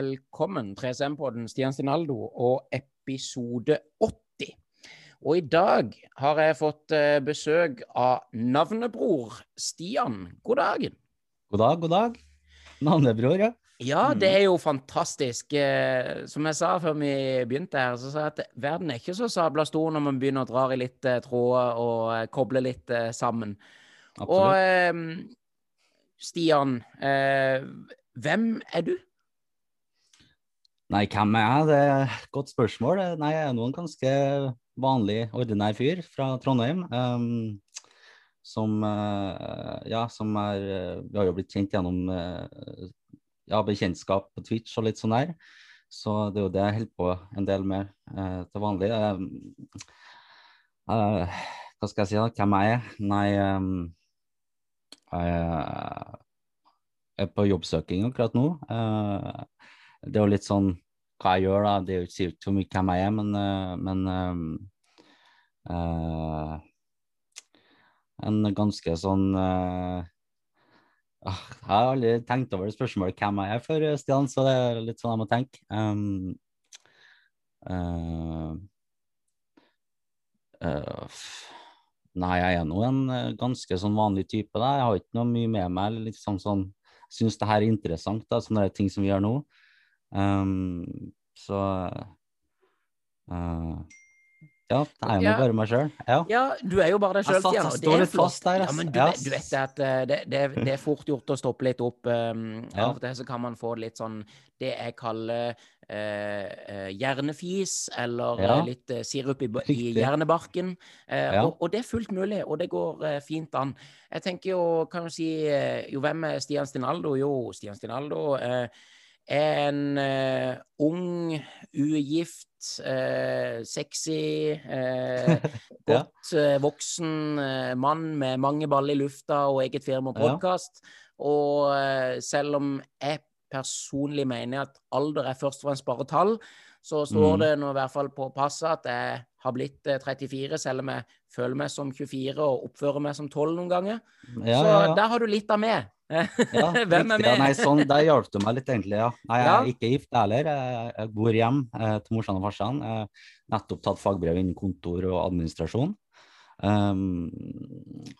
velkommen 3SM-podden Stian Stinaldo og episode 80. Og i dag har jeg fått eh, besøk av navnebror Stian. God dagen. God dag, god dag. Navnebror, ja. Ja, det er jo fantastisk. Eh, Som jeg sa før vi begynte her, så sa jeg at verden er ikke så sabla stor når man begynner å dra i litt eh, tråder og koble litt sammen. Absolutt. Og Stian, hvem er du? Nei, hvem er jeg? Det er et godt spørsmål. Nei, jeg er nå en ganske vanlig, ordinær fyr fra Trondheim. Um, som uh, Ja, som er Vi har jo blitt kjent gjennom uh, ja, bekjentskap på Twitch og litt sånn der. Så det er jo det jeg holder på en del med uh, til vanlig. Ehm, eh, hva skal jeg si, da? Hvem er jeg? Nei um, jeg er på jobbsøking akkurat nå. Eh, det er jo litt sånn hva jeg gjør, da. Det er jo ikke så mye hvem jeg er, men, eh, men eh, uh, En ganske sånn ah, Jeg har aldri tenkt over det spørsmålet hvem jeg er før, Stian, så det er litt sånn jeg må tenke. Um, uh, Nei, jeg er nå en ganske sånn vanlig type. Da. Jeg har ikke noe mye med meg. liksom sånn, Syns det her er interessant, da, sånne ting som vi gjør nå. Um, så uh, Ja, det er jo Ja. bare meg sjøl. Ja. Ja, du er jo bare deg sjøl, jeg står litt fast der, Ja, men du, yes. du vet at eh, det, det, det er fort gjort å stoppe litt opp. Um, Ja. Av og til så kan man få litt sånn det jeg kaller eh, eh, hjernefis, eller Ja. litt eh, sirup i, i hjernebarken. Eh, Ja. og, og det er fullt mulig, og det går eh, fint an. Jeg tenker jo, kan du si eh, Jo, hvem er Stian Stinaldo? Jo, Stian Stinaldo eh, er en uh, ung, ugift, uh, sexy, uh, godt voksen mann med mange baller i lufta og eget firma og Ja. podkast. Og eh, selv om jeg personlig mener at alder er først og fremst bare tall, så står Mm. det nå i hvert fall på passet at jeg har blitt eh, 34, selv om jeg føler meg som 24 og oppfører meg som 12 noen ganger. Ja, så ja, der har du litt av meg. Ja, Hvem er med? nei, sånn, der hjalp du meg litt, egentlig. ja. Nei, jeg er ikke gift heller. Jeg, bor hjem eh, til morsan og farsan. Nettopp tatt fagbrev innen kontor og administrasjon. Um,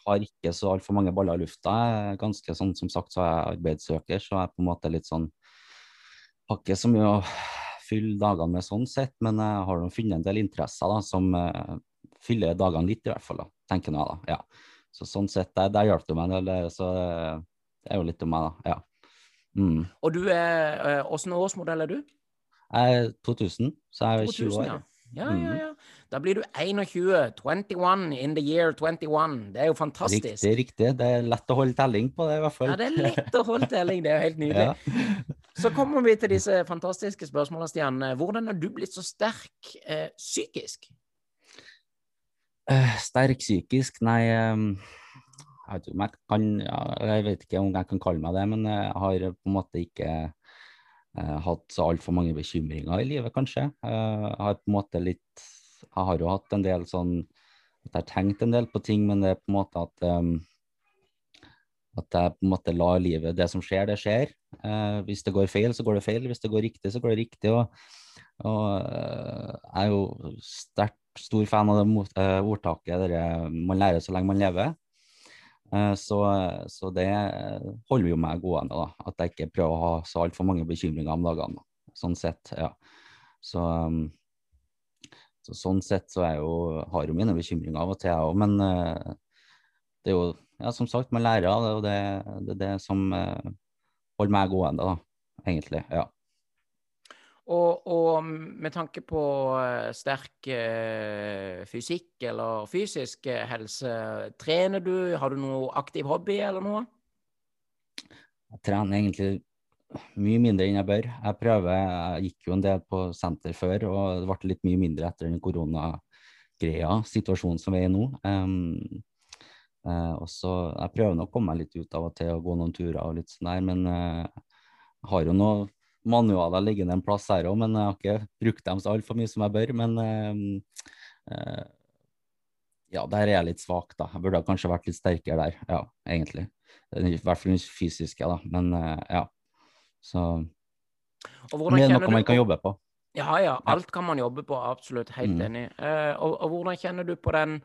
har ikke så altfor mange baller i lufta. Ganske sånn, Som sagt så er jeg arbeidssøker, så jeg er på en måte litt sånn Har ikke så mye å fylle dagene med sånn sett, men jeg har funnet en del interesser da, som eh, fyller dagene litt, i hvert fall. da, tenker jeg da, ja. Så sånn sett, der, der hjalp du meg en del. Så eh, det er jo litt om meg, da. Ja. Mm. Og du er eh, Åssen årsmodell er du? Jeg er 2000, så jeg er 20 år. Ja. Ja, Mm. ja, ja. Da blir du 21. 21 in the year 21. Det er jo fantastisk. Riktig, riktig. Det er lett å holde telling på det, i hvert fall. Ja, det er lett å holde telling. Det er jo helt nydelig. Ja. Så kommer vi til disse fantastiske spørsmålene, Stian. Hvordan har du blitt så sterk eh, psykisk? Eh, Sterk psykisk? Nei, ehm, jeg vet, jeg, kan, ja, jeg vet ikke om jeg kan kalle meg det, men jeg har på en måte ikke eh, hatt så altfor mange bekymringer i livet, kanskje. Eh, jeg har på en måte litt Jeg har jo hatt en del sånn at jeg har tenkt en del på ting, men det er på en måte at um, at jeg på en måte lar livet Det som skjer, det skjer. Eh, hvis det går feil, så går det feil. Hvis det går riktig, så går det riktig. Og, og eh, jeg er jo sterkt stor fan av det mot- eh, ordtaket der 'man lærer så lenge man lever'. Eh, så, så det holder jo meg gående, da. At jeg ikke prøver å ha så altfor mange bekymringer om dagene. Sånn sett, ja. Så, um, så sånn sett så er jeg jo, har jo mine bekymringer av og til, jeg òg. Men eh, det er jo, ja, som sagt, man lærer av det, og det, det er det som eh, holder meg gående, da. Egentlig. Ja. Og, og med tanke på eh, sterk fysikk eller fysisk helse, trener du? Har du noe aktiv hobby eller noe? Jeg trener egentlig mye mindre enn jeg bør. Jeg prøver, jeg gikk jo en del på senter før, og det ble litt mye mindre etter den koronagreia, situasjonen som vi er i nå. Um, uh, og så, Jeg prøver nå å komme meg litt ut av og til og gå noen turer og litt sånn der, men uh, jeg har jo noen manualer liggende en plass her òg, men jeg har ikke brukt dem så altfor mye som jeg bør. Men uh, eh, ja, der er jeg litt svak, da. Jeg burde kanskje vært litt sterkere der, ja, egentlig. I hvert fall den fysiske, da. Men eh, ja. Så det er noe man kan jobbe på. Ja, ja. Alt kan man jobbe på. Absolutt. Helt Mm. enig. Eh, og, og hvordan kjenner du på den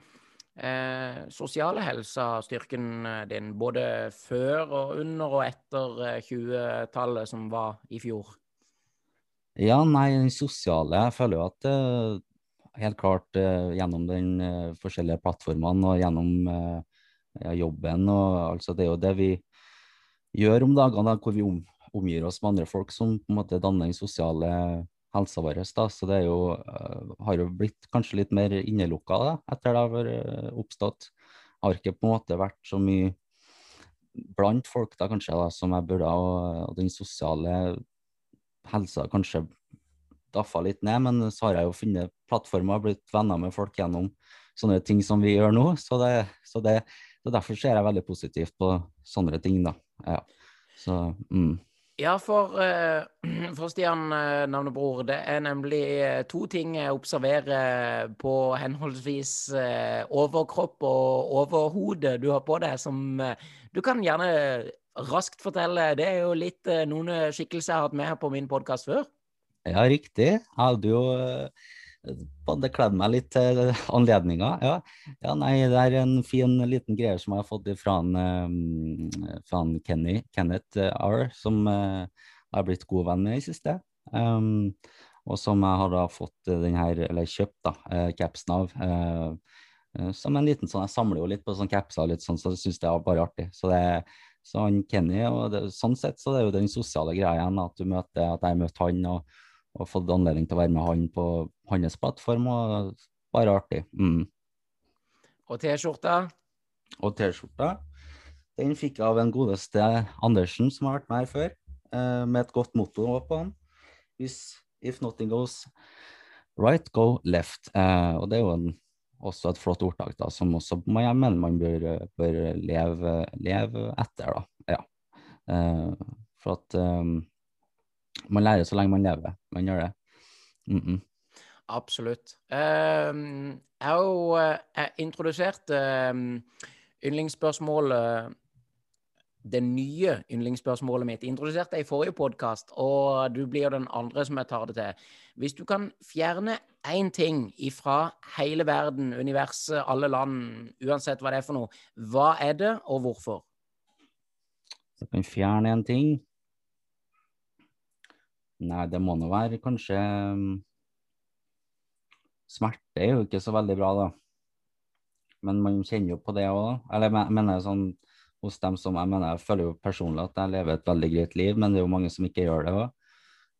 eh, sosiale helsa, styrken eh, din, både før og under og etter eh, 20-tallet, som var i fjor? Ja, nei, den sosiale Jeg føler jo at eh, helt klart eh, gjennom den eh, forskjellige plattformene og gjennom eh, jobben og altså det er jo det vi gjør om dagene, da, hvor vi om, omgir oss med andre folk som på en måte danner den sosiale helsa vår. Da. Så det er jo, eh, har jo blitt kanskje litt mer innelukka da, etter det har eh, oppstått. Har ikke på en måte vært så mye blant folk da kanskje da, som jeg burde, og, og den sosiale helsa kanskje daffa litt ned, men så har jeg jo funnet plattformer, blitt venner med folk gjennom sånne ting som vi gjør nå. Så, det, så, det, så derfor ser jeg veldig positivt på sånne ting, da. Ja. Så, mm. Ja, for, eh, for Stian eh, navnebror, det er nemlig eh, to ting jeg observerer på henholdsvis overkropp og overhode du har på deg, som du kan gjerne raskt fortelle. Det er jo litt noen skikkelser jeg har hatt med her på min podkast før. Ja, riktig. Jeg hadde jo eh, kledde kledd meg litt til anledninga. Ja. ja, nei, det er en fin liten greie som jeg har fått fra en, eh, fra en Kenny, Kenneth R, som eh, jeg har blitt god venn med i siste. Um, og som jeg har da fått den her, eller kjøpt, da, eh, capsen av. Uh, som en liten sånn, Jeg samler jo litt på sånne capser, litt sånn, så jeg syns det er bare artig. Så det så han Kenny, og det, sånn sett så det er jo den sosiale greia igjen, at du møter, at jeg møter han og, og fått anledning til å være med han på hans plattform, og bare artig. Mm. Og T-skjorta? Og T-skjorta, den fikk jeg av en godeste Andersen, som har vært med her før, eh, med et godt motto på den. Hvis, if nothing goes right, go left. Eh, og det er jo en, også et flott ordtak da, som også man, jeg mener man bør, bør leve, leve etter. da. Ja. Eh, for at um, man lærer så lenge man lever. Man gjør det. Mm -mm. Absolutt. Um, jeg jo jeg introdusert um, yndlingsspørsmålet Det nye yndlingsspørsmålet mitt introduserte jeg i forrige podkast, og du blir den andre som jeg tar det til. Hvis du kan fjerne én ting ifra hele verden, universet, alle land, uansett hva det er for noe, hva er det, og hvorfor? Så jeg kan fjerne en ting. Nei, det må nå være kanskje um, Smerte er jo ikke så veldig bra, da. Men man kjenner jo på det òg. Eller jeg mener sånn hos dem som Jeg mener, jeg føler jo personlig at jeg lever et veldig greit liv, men det er jo mange som ikke gjør det òg.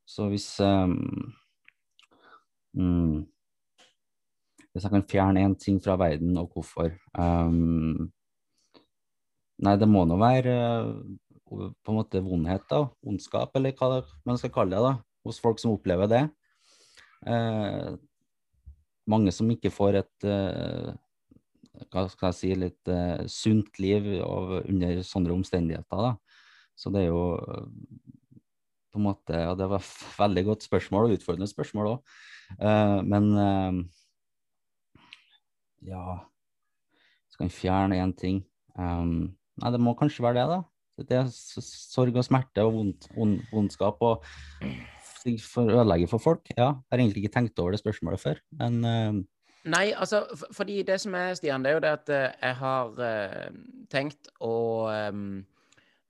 Så hvis um, mm, Hvis jeg kan fjerne én ting fra verden, og hvorfor um, Nei, det må nå være uh, på en måte vondhet, da. Ondskap, eller hva man skal kalle det, da. Hos folk som opplever det. Uh, mange som ikke får et uh, hva skal jeg si, litt uh, sunt liv under sånne omstendigheter. da. Så det er jo uh, på en måte, ja, Det var et veldig godt spørsmål, og utfordrende spørsmål òg. men ja Skal en fjerne én ting? Nei, det må kanskje være det, da. Det er sorg og smerte og vond, vond, vondskap og for ødelegger for folk. Ja, jeg har egentlig ikke tenkt over det spørsmålet før, men uh, Nei, altså, for, fordi det som er, Stian, det er jo det at uh, jeg har uh, tenkt og um,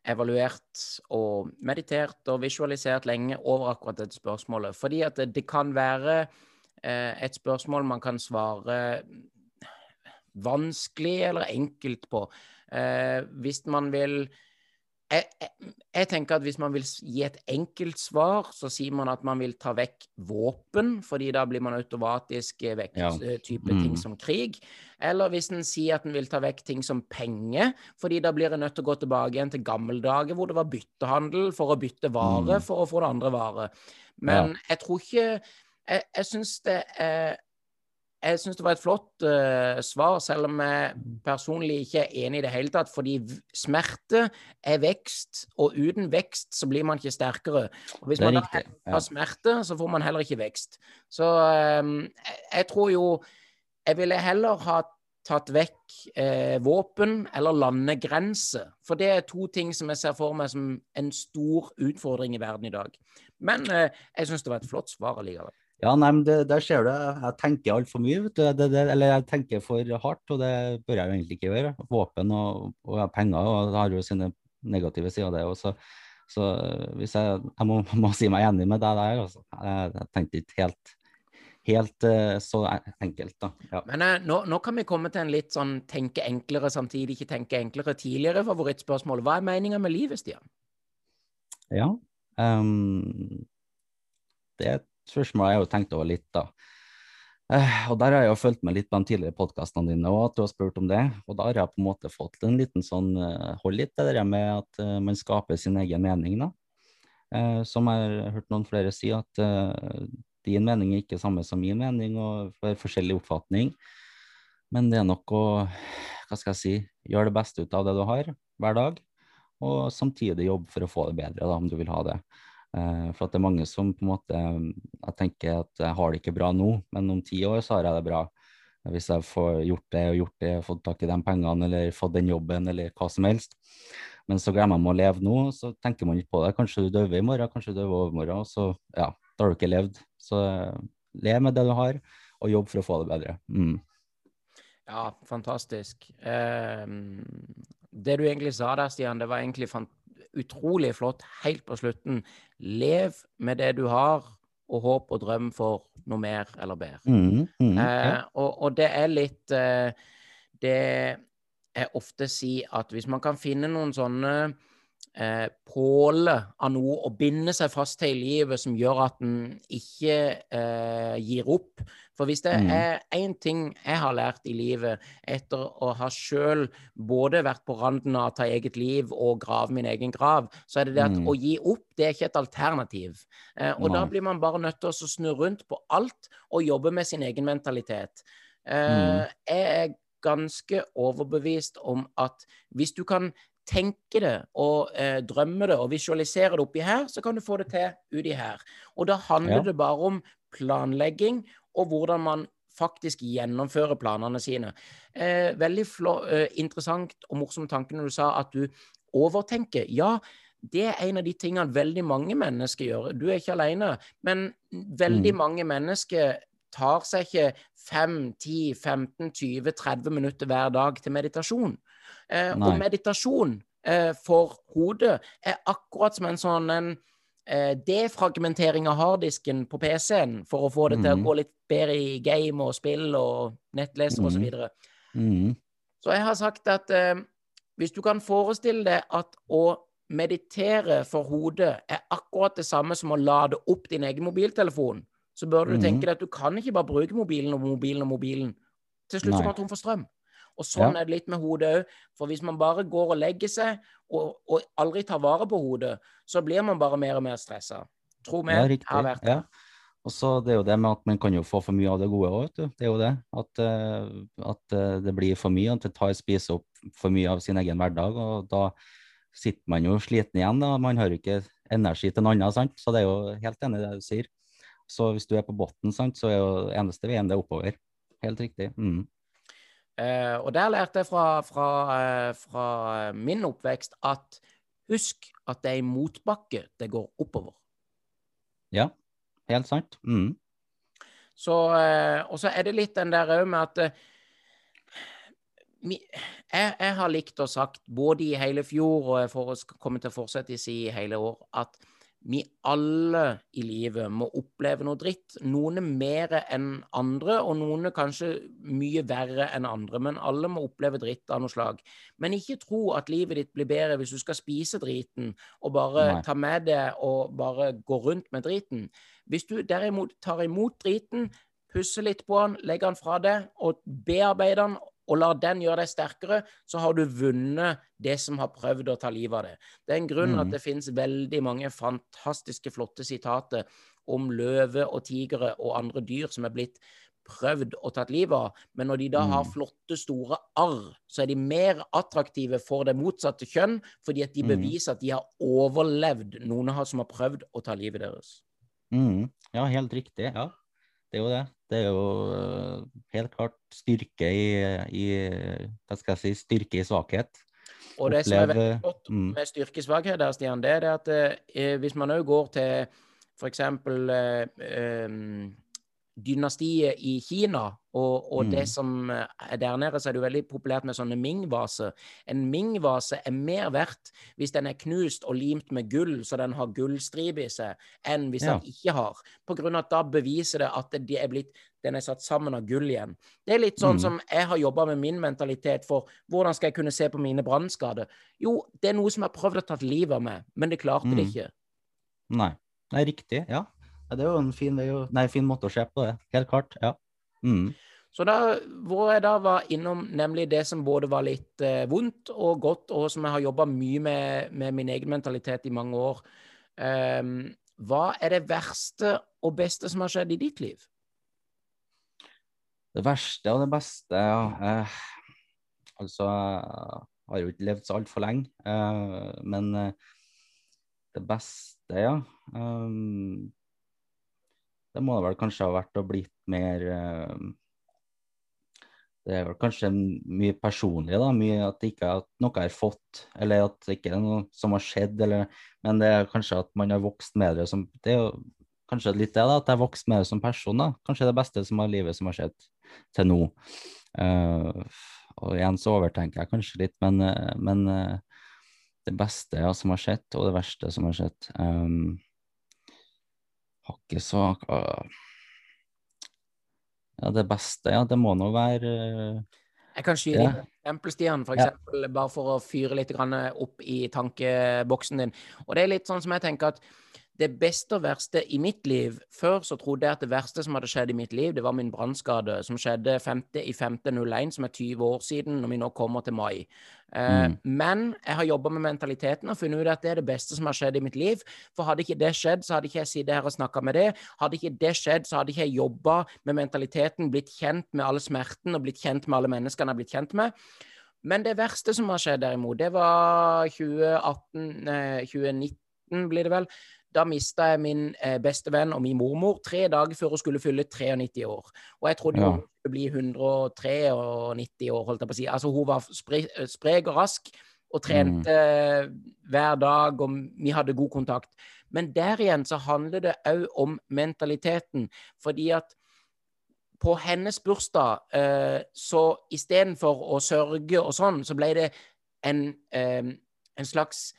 evaluert og meditert og visualisert lenge over akkurat dette spørsmålet. Fordi at det, det kan være et spørsmål man kan svare vanskelig eller enkelt på. hvis man vil jeg, jeg, jeg, tenker at hvis man vil gi et enkelt svar, så sier man at man vil ta vekk våpen, fordi da blir man automatisk vekk Ja. type Mm. ting som krig. Eller hvis en sier at en vil ta vekk ting som penger, fordi da blir en nødt til å gå tilbake igjen til gamle dager hvor det var byttehandel for å bytte vare Mm. for å få det andre vare. Men jeg tror ikke Jeg, jeg syns det er jeg syns det var et flott uh, svar, selv om jeg personlig ikke er enig i det hele tatt. Fordi smerte er vekst, og uten vekst så blir man ikke sterkere. Og hvis man da ja. har smerte, så får man heller ikke vekst. Så um, jeg, jeg tror jo Jeg ville heller ha tatt vekk eh, våpen eller landegrense. For det er to ting som jeg ser for meg som en stor utfordring i verden i dag. Men eh, jeg syns det var et flott svar allikevel. Ja, nei, men det, der ser du. Jeg tenker altfor mye. vet du. Det, det, eller jeg tenker for hardt, og det bør jeg jo egentlig ikke gjøre. Våpen og, og penger og har jo sine negative sider, det òg. Så hvis jeg, jeg må, må, si meg enig med deg der. Altså. Jeg, jeg tenkte ikke helt, helt uh, så enkelt, da. Ja. Men uh, nå, nå, kan vi komme til en litt sånn tenke enklere, samtidig ikke tenke enklere. Tidligere favorittspørsmål. Hva er meninga med livet, Stian? Ja, um, det spørsmålet har jeg jo tenkt over litt, da. Uh, og der har jeg jo fulgt med litt på de tidligere podkastene dine, og at du har spurt om det. Og da har jeg på en måte fått en liten sånn uh, Hold litt det der med at uh, man skaper sin egen mening, da. som jeg har hørt noen flere si, at din mening er ikke samme som min mening, og for forskjellig oppfatning. Men det er nok å, hva skal jeg si, gjøre det beste ut av det du har, hver dag. Og samtidig jobbe for å få det bedre, da, om du vil ha det. Uh, for at det er mange som på en måte Jeg tenker at jeg har det ikke bra nå, men om ti år så har jeg det bra. Hvis jeg får gjort det og gjort det, fått tak i de pengene eller fått den jobben eller hva som helst. Men så glemmer man å leve nå, så tenker man ikke på det. Kanskje du dør i morgen, kanskje du i overmorgen, og så ja, da har du ikke levd. Så le med det du har, og jobb for å få det bedre. Mm. Ja, fantastisk. Um, det du egentlig sa der, Stian, det var egentlig fantastisk utrolig flott helt på slutten. Lev med det du har, og håp og drøm for noe mer eller bedre. Mm, mm, eh, og, og, det er litt eh, Det jeg ofte sier at hvis man kan finne noen sånne eh, påle av noe å binde seg fast til i livet som gjør at en ikke eh, gir opp. For hvis det mm. er én ting jeg har lært i livet etter å ha sjøl både vært på randen av å ta eget liv og grave min egen grav, så er det det at mm. å gi opp, det er ikke et alternativ. Eh, og Nei. da blir man bare nødt til å snu rundt på alt og jobbe med sin egen mentalitet. Eh, mm. Jeg er ganske overbevist om at hvis du kan tenke det og eh, drømme det og visualisere det oppi her, så kan du få det til uti her. Og da handler ja. det bare om planlegging og hvordan man faktisk gjennomfører planene sine. Eh, veldig flå, eh, interessant og morsom tanke når du sa at du overtenker. Ja, det er en av de tingene veldig mange mennesker gjør. Du er ikke alene, men veldig mm. mange mennesker tar seg ikke 5, 10, 15, 20, 30 minutter hver dag til meditasjon. Eh, og meditasjon eh, for hodet er akkurat som en sånn en, eh, defragmentering av harddisken på PC-en for å få det mm. til å mhm. gå litt bedre i game og spill og nettleser mm. osv. Så, mm. så jeg har sagt at eh, hvis du kan forestille deg at å meditere for hodet er akkurat det samme som å lade opp din egen mobiltelefon, så bør du tenke mhm. deg at du kan ikke bare bruke mobilen og mobilen og mobilen. Til slutt så går du tom for strøm. Og sånn ja. er det litt med hodet òg. For hvis man bare går og legger seg, og, og, aldri tar vare på hodet, så blir man bare mer og mer stressa. Tro meg, jeg har vært det. Ja. Og så det er jo det med at man kan jo få for mye av det gode òg, Det er jo det. At, uh, at uh, det blir for mye. At det tar spiser opp for mye av sin egen hverdag. Og da sitter man jo sliten igjen. da, Man har jo ikke energi til noe annet. sant? Så det er jo helt enig i det du sier. Så hvis du er på bunnen, så er jo eneste veien det oppover. Helt riktig. Mm. Uh, og der lærte jeg fra, fra, uh, fra, min oppvekst at husk at det er i motbakke det går oppover. Ja, helt sant. Mm. Så, uh, og så er det litt den der òg med at mi, jeg, jeg, har likt og sagt både i hele fjor og jeg får, kommer til å fortsette å si i hele år, at vi alle i livet må oppleve noe dritt. Noen er mer enn andre, og noen er kanskje mye verre enn andre. Men alle må oppleve dritt av noe slag. Men ikke tro at livet ditt blir bedre hvis du skal spise driten og bare Nei. ta med det og bare gå rundt med driten. Hvis du derimot tar imot driten, pusser litt på den, legger den fra deg og bearbeider den og lar den gjøre deg sterkere, så har du vunnet det som har prøvd å ta livet av det. Det er en grunn mm. at det finnes veldig mange fantastiske, flotte sitater om løve og tigre og andre dyr som er blitt prøvd og tatt livet av, men når de da har mm. flotte, store arr, så er de mer attraktive for det motsatte kjønn, fordi at de mm. beviser at de har overlevd noen som har prøvd å ta livet deres. Mm. Ja, helt riktig. Ja, det er jo det. Det er jo uh, helt klart styrke i, i, Hva skal jeg si Styrke i svakhet. Og det som er veldig godt mm. med styrkesvakhet der, Stian, det er at eh, hvis man òg går til f.eks. Eh, eh, dynastiet i Kina, og, og mm. det som er der nede, så er det jo veldig populært med sånne Ming-vaser. En Ming-vase er mer verdt hvis den er knust og limt med gull, så den har gullstripe i seg, enn hvis ja. den ikke har. På grunn av at da beviser det at det er blitt, den er satt sammen av gull igjen. Det er litt sånn mm. som jeg har jobba med min mentalitet for hvordan skal jeg kunne se på mine brannskader. Jo, det er noe som jeg har prøvd å ta livet av meg, men det klarte mm. det ikke. Nei. Nei, riktig. Ja. Ja, det er jo en fin, jo, nei, fin, måte å se på det. Helt klart. ja. Mm. Så da, hvor jeg da var innom nemlig det som både var litt eh, vondt og godt, og som jeg har jobba mye med, med, min egen mentalitet i mange år. Um, hva er det verste og beste som har skjedd i ditt liv? Det verste og det beste, ja. Eh, altså, jeg har jo ikke levd så altfor lenge. Eh, men eh, det beste, ja. Um, det må vel kanskje ha vært og blitt mer uh, Det er vel kanskje mye personlig, da. Mye at det ikke er noe er fått, eller at det ikke er noe som har skjedd, eller Men det er kanskje at man har vokst med det som Det er jo kanskje litt det, da, at jeg har vokst med det som person, da. Kanskje det beste som har livet som har skjedd til nå. Uh, og igjen så overtenker jeg kanskje litt, men, uh, men det beste ja, som har skjedd, og det verste som har skjedd um, har ikke så Ja, det beste, ja, det må nå være Jeg kan skyte ja. eksempel, Stian, for eksempel, ja. bare for å fyre litt opp i tankeboksen din. Og det er litt sånn som jeg tenker at det beste og verste i mitt liv Før så trodde jeg at det verste som hadde skjedd i mitt liv, det var min brannskade, som skjedde 5. i 5.01, som er 20 år siden, når vi nå kommer til mai. Uh, mm. Men jeg har jobba med mentaliteten og funnet ut at det er det beste som har skjedd i mitt liv. For hadde ikke det skjedd, så hadde ikke jeg sittet her og snakka med det. Hadde ikke det skjedd, så hadde ikke jeg jobba med mentaliteten, blitt kjent med alle smerten og blitt kjent med alle menneskene jeg har blitt kjent med. Men det verste som har skjedd, derimot, det var 2018, eh, 2019 blir det vel. Da mista jeg min eh, bestevenn og min mormor tre dager før hun skulle fylle 93 år. Og jeg trodde ja. hun skulle bli 193 år, holdt jeg på å si. Altså, hun var spre sprek og rask og trente mm. hver dag, og vi hadde god kontakt. Men der igjen så handler det òg om mentaliteten. Fordi at på hennes bursdag, eh, så istedenfor å sørge og sånn, så ble det en, eh, en slags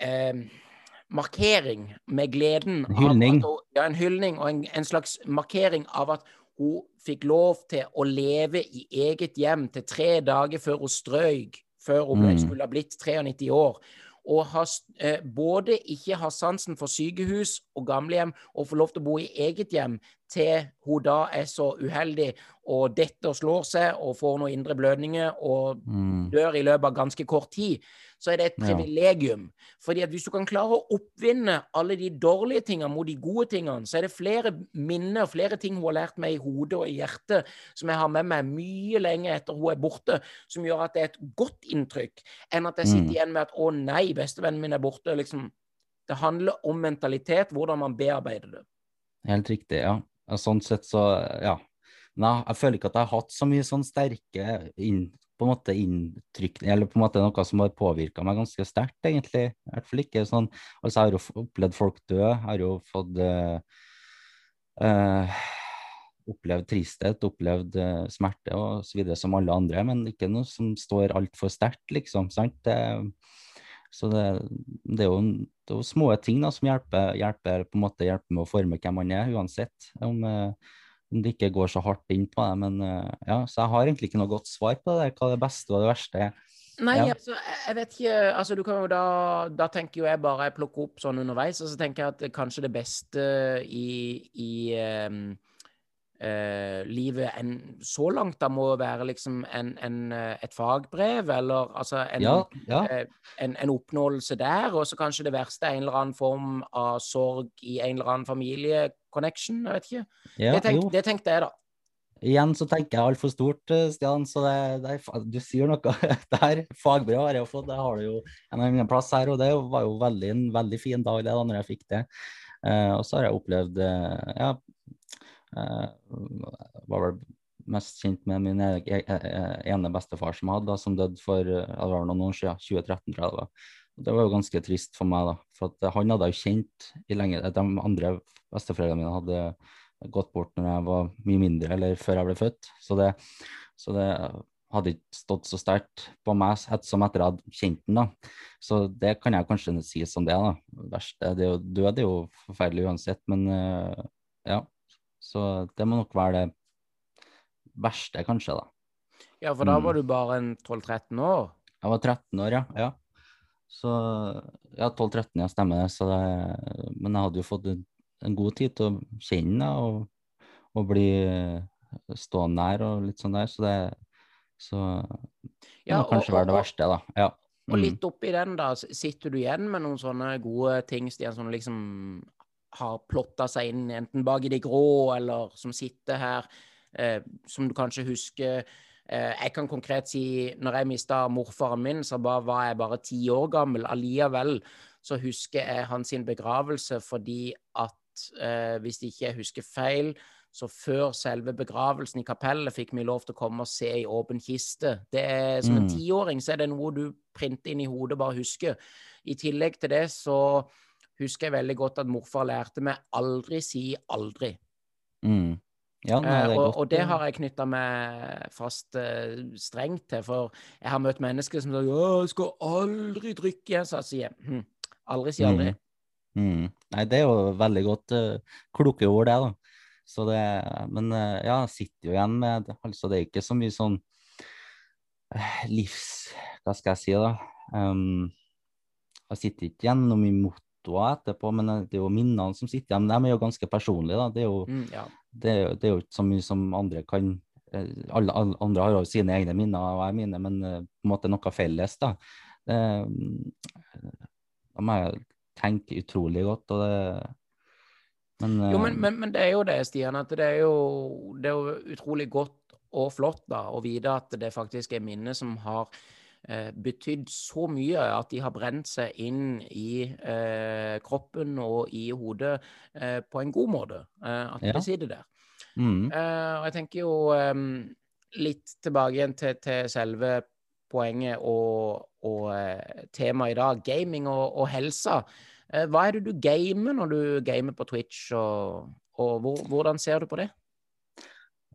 eh, markering med gleden En hyldning. Hun, ja, en hyldning og en, en, slags markering av at hun fikk lov til å leve i eget hjem til tre dager før hun strøyk, før hun mm. skulle ha blitt 93 år. Og har, eh, både ikke ha sansen for sykehus og gamlehjem og få lov til å bo i eget hjem til hun da er så uheldig og detter og slår seg og får noen indre blødninger og mm. dør i løpet av ganske kort tid så er det et privilegium. Ja. Fordi at hvis du kan klare å oppvinne alle de dårlige tingene mot de gode tingene, så er det flere minner, flere ting hun har lært meg i hodet og i hjertet, som jeg har med meg mye lenge etter hun er borte, som gjør at det er et godt inntrykk, enn at jeg sitter mm. igjen med at 'å nei, bestevennen min er borte'. liksom. Det handler om mentalitet, hvordan man bearbeider det. Helt riktig, ja. Sånn sett så, ja. Nei, jeg føler ikke at jeg har hatt så mye sånn sterke inn, på en måte inntrykk Eller på en måte noe som har påvirka meg ganske sterkt, egentlig. I hvert fall ikke sånn Altså, jeg har jo opplevd folk dø. Jeg har jo fått uh, Opplevd tristhet, opplevd uh, smerte og så videre som alle andre, men ikke noe som står altfor sterkt, liksom. sant? Det, så det, det, er jo, det, er jo, små ting da, som hjelper, hjelper, på en måte hjelper med å forme hvem man er, uansett. om om det ikke går så hardt inn på det. Men eh, ja, så jeg har egentlig ikke noe godt svar på det, hva det beste og det verste er. Nei, ja. altså, jeg vet ikke altså, du kan jo da, da tenker jo jeg bare jeg plukker opp sånn underveis, og så tenker jeg at kanskje det beste i, i um, uh, livet en, så langt da må være liksom en, en, et fagbrev, eller altså en, ja, ja. Uh, en, oppnåelse der, og så kanskje det verste er en eller annen form av sorg i en eller annen familie connection. Jeg vet ikke. Ja, det, tenk, det, tenkte jeg, da. Igjen så tenker jeg altfor stort, eh, Stian. Så det, det, du sier noe. der. fagbrev har jeg jo fått, det har du jo en annen plass her. Og det var jo veldig, en veldig fin dag det da når jeg fikk det. Uh, og så har jeg opplevd uh, ja, var vel mest kjent med min e e e ene bestefar som hadde, som døde for var noen år siden, 2013 tror det var. Jo ganske trist for meg, da. For han hadde jo kjent i lenge De andre besteforeldrene mine hadde gått bort når jeg var mye mindre, eller før jeg ble født. Så det, så det hadde ikke stått så sterkt på meg som etter jeg hadde kjent den. da. Så det kan jeg kanskje si som det. da. Verst, det er jo, død er jo forferdelig uansett, men uh, ja. Så det må nok være det verste, kanskje, da. Ja, for da mm. var du bare en 12-13 år? Jeg var 13 år, ja. ja. Så ja, 12-13, ja, stemmer det. det. Men jeg hadde jo fått en, god tid til å kjenne og, og bli stående nær og litt sånn der, så det så det ja, må kanskje og, være det verste, da. Ja. Mm. Og litt oppi den, da, sitter du igjen med noen sånne gode ting, Stian, som liksom har plotta seg inn, enten bak i det grå, eller som sitter her, eh, som du kanskje husker eh, Jeg kan konkret si, når jeg mista morfaren min, så bare, var jeg bare ti år gammel. Allikevel så husker jeg hans begravelse fordi at, eh, hvis ikke jeg husker feil, så før selve begravelsen i kapellet fikk vi lov til å komme og se i åpen kiste. Det er, som en mm. tiåring så er det noe du printer inn i hodet, bare husker. I tillegg til det så husker jeg veldig godt at morfar lærte meg aldri si aldri. Mm. Ja, nei, det og, og, det har jeg knytta meg fast uh, strengt til, for jeg har møtt mennesker som sier 'Jeg skal aldri drikke så jeg sier hm, aldri si aldri. Mm. Mm. Nei, det er jo veldig godt uh, kloke ord, det, da. Så det, men uh, ja, jeg sitter jo igjen med altså Det er ikke så mye sånn eh, livs... Hva skal jeg si, da? Um, jeg sitter ikke igjen noe mye mottoer etterpå, men eh, det er jo minnene som sitter igjen. De er jo ganske personlige, da. Det er jo, mm, ja. det, det er jo ikke så mye som andre kan alle, alle, andre har jo sine egne minner, og jeg mine, men på en måte noe felles. da. Da må jeg tenke utrolig godt. og det, men, jo, men, eh, men, men, det er jo det, Stian, at det er jo, det er jo utrolig godt og flott da, å vite at det faktisk er minner som har eh, betydd så mye at de har brent seg inn i eh, kroppen og i hodet eh, på en god måte. Eh, at ja. de sitter der. Mm. Eh, og jeg tenker jo litt tilbake igjen til, til selve poenget og, og temaet i dag, gaming og, og helsa. Eh, hva er det du gamer når du gamer på Twitch, og, og hvor, hvordan ser du på det?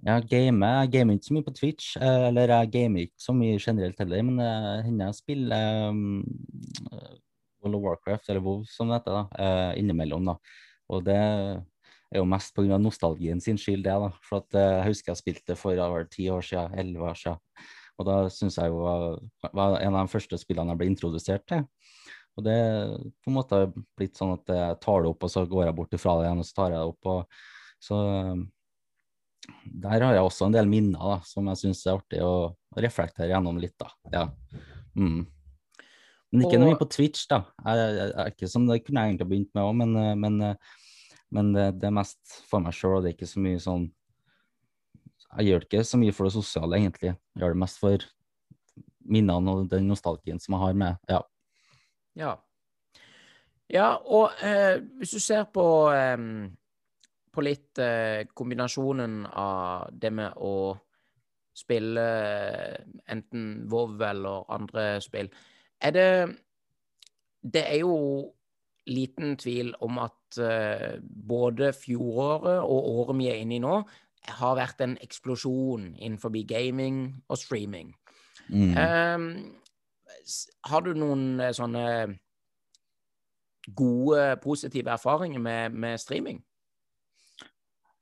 Jeg gamer, jeg gamer ikke så mye på Twitch, eh, eller jeg gamer ikke så mye generelt heller, men det eh, hender jeg spiller um, World of Warcraft, eller WoW som det heter, da, innimellom. da. Og det er jo mest pga. nostalgien sin skyld, det. da. For at, jeg husker jeg spilte for over ti år siden, elleve år siden. Og da syns jeg jo det var en av de første spillene jeg ble introdusert til. Og det på en måte blitt sånn at jeg tar det opp, og så går jeg bort ifra det igjen, og så tar jeg det opp. Og, så der har jeg også en del minner da, som jeg syns er artig å reflektere gjennom litt. da. Ja. Mm. Men ikke og... noe mye på Twitch, da. Jeg, jeg, jeg, ikke som det kunne jeg egentlig begynt med òg, men, men, men det, det, er mest for meg sjøl, det er ikke så mye sånn Jeg gjør det ikke så mye for det sosiale, egentlig. Jeg gjør det mest for minnene og den nostalgien som jeg har med ja, ja. Ja, og eh, hvis du ser på, eh, på litt eh, kombinasjonen av det med å spille eh, enten WoW eller andre spill, er det Det er jo liten tvil om at eh, både fjoråret og året vi er inne i nå, har vært en eksplosjon innenfor gaming og streaming. Mm. Eh, har du noen eh, sånne gode, positive erfaringer med, med streaming?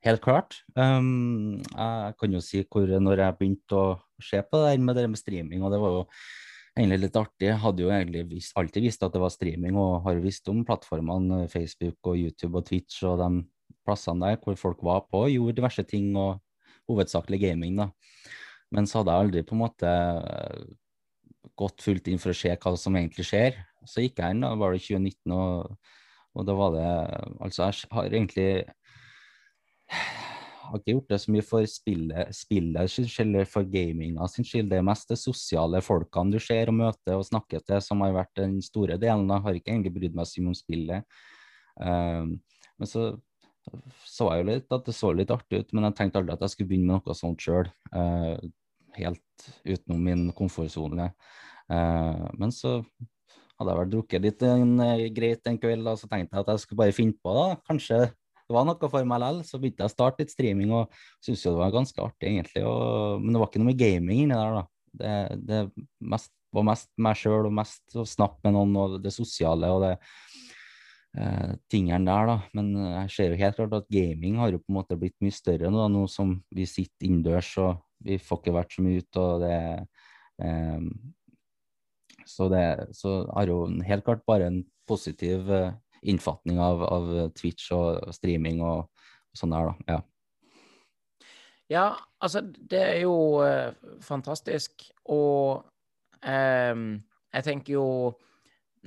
Helt klart. Um, jeg kan jo si hvor når jeg begynte å se på det med det med streaming, og det var jo egentlig litt artig. Jeg hadde jo egentlig visst, alltid visst at det var streaming, og har visst om plattformene Facebook og YouTube og Twitch og de plassene der hvor folk var på og gjorde diverse ting, og hovedsakelig gaming, da. Men så hadde jeg aldri på en måte gått fullt inn for å se hva som egentlig skjer. Så gikk jeg inn, da var det 2019, og, og da var det Altså, jeg har egentlig har ikke gjort det så mye for spillet, spillet sin skyld for gaminga sin skyld. Det er mest de sosiale folkene du ser og møter og snakker til, som har vært den store delen. Jeg har ikke egentlig brydd meg så mye om spillet. Um, men så så jeg jo litt at det så litt artig ut, men jeg tenkte aldri at jeg skulle begynne med noe sånt sjøl. Uh, helt utenom min komfortsone. Uh, men så hadde jeg vel drukket litt en, greit en kveld, og så tenkte jeg at jeg skulle bare finne på det. Kanskje det var noe for meg likevel. Så begynte jeg å starte litt streaming, og syntes jo det var ganske artig, egentlig. Og, men det var ikke noe med gaming inni der, da. Det, det mest, var mest meg sjøl og mest å snakke med noen og det sosiale og det eh, tingene der, da. Men jeg ser jo helt klart at gaming har jo på en måte blitt mye større nå, nå som vi sitter innendørs og vi får ikke vært så mye ute, og det eh, så det så har jo helt klart bare en positiv eh, innfatning av, av, Twitch og streaming og, og sånn der, da. Ja. Ja, altså, det er jo uh, fantastisk. Og um, jeg tenker jo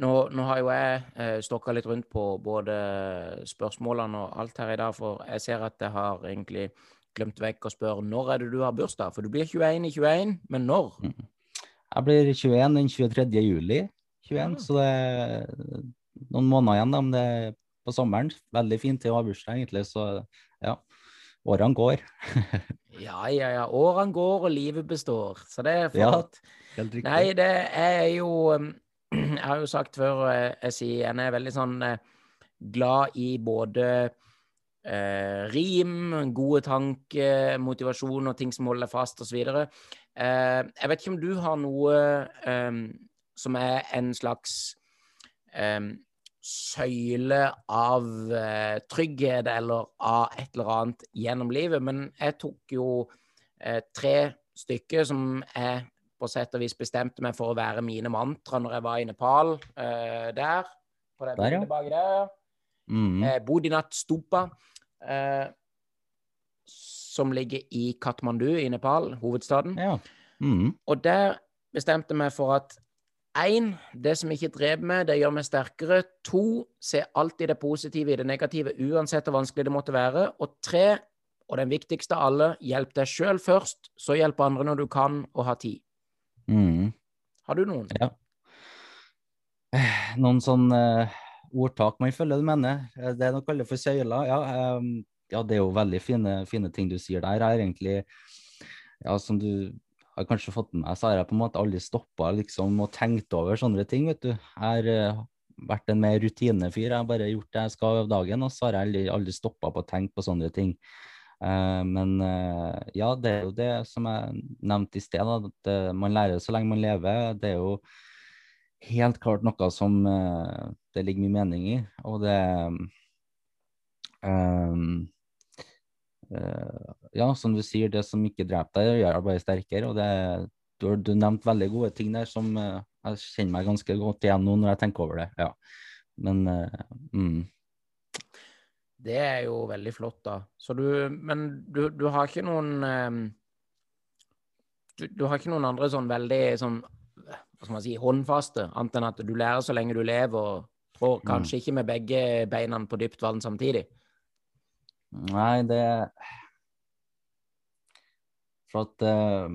nå, nå, har jo jeg eh, stokka litt rundt på både spørsmålene og alt her i dag, for jeg ser at jeg har egentlig glemt vekk å spørre når er det du har bursdag? For du blir 21 i 21, men når? Mm. Jeg blir 21 den 23. juli 21, ja. så det noen måneder igjen, da, men det er på sommeren. Veldig fint til å ha bursdag, egentlig. Så ja, årene går. ja, ja, ja. Årene går, og livet består. Så det er flott. Ja. Nei, det er jo um, Jeg har jo sagt før, jeg, jeg sier en er veldig sånn eh, glad i både eh, rim, gode tanker, motivasjon og ting som holder fast, osv. Eh, jeg vet ikke om du har noe eh, som er en slags eh, søyle av eh, trygghet eller av et eller annet gjennom livet. Men jeg tok jo eh, tre stykker som jeg på sett og vis bestemte meg for å være mine mantra når jeg var i Nepal. Eh, der. På det bildet baki der. Mm. Eh, Bodinat Stupa. Eh, som ligger i Katmandu i Nepal, hovedstaden. Ja. Mm. Og der bestemte jeg meg for at Én, det som ikke dreper meg, det gjør meg sterkere. To, se alltid det positive i det negative, uansett hvor vanskelig det måtte være. Og tre, og den viktigste av alle, hjelp deg sjøl først, så hjelp andre når du kan og har tid. Mm. Har du noen? Ja. Noen sånn uh, ordtak man følger du mener. Eh, det er noe kaller for søyler. Ja, um, ja, det er jo veldig fine, fine ting du sier der. Jeg er egentlig, ja, som du har kanskje fått med meg, så har jeg på en måte aldri stoppa liksom, og tenkt over sånne ting. vet du. Jeg har uh, vært en mer rutinefyr. Jeg har bare gjort det jeg skal av dagen, og så har jeg aldri, aldri stoppa på å tenke på sånne ting. Uh, men uh, ja, det er jo det som jeg nevnte i sted, at man lærer så lenge man lever. Det er jo helt klart noe som det ligger mye mening i. Og det um, ja, som du sier, det som ikke dreper deg, gjør deg bare sterkere. og det, du, du nevnte veldig gode ting der som uh, jeg kjenner meg ganske godt igjen nå når jeg tenker over det. ja. Men uh, mm. Det er jo veldig flott, da. Så du, men du, du har ikke noen du, du, har ikke noen andre sånn veldig sånn hva skal man si, håndfaste, annet enn at du lærer så lenge du lever, og trår mm. kanskje mm. ikke med begge beina på dypt vann samtidig? Nei, det For at uh,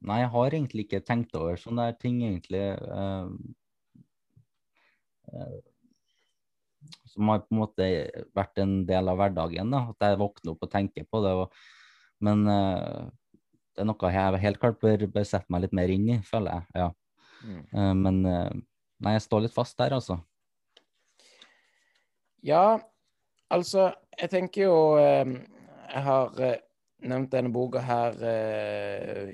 Nei, jeg har egentlig ikke tenkt over sånne ting, egentlig. Uh, uh, som har på en måte vært en del av hverdagen. da, At jeg våkner opp og tenker på det. Og, men det er noe jeg helt klart bør, bør, sette meg litt mer inn i, føler jeg. ja. Mm. men nei, jeg står litt fast der, altså. Ja, altså jeg tenker jo eh, Jeg har eh, nevnt denne boka her eh,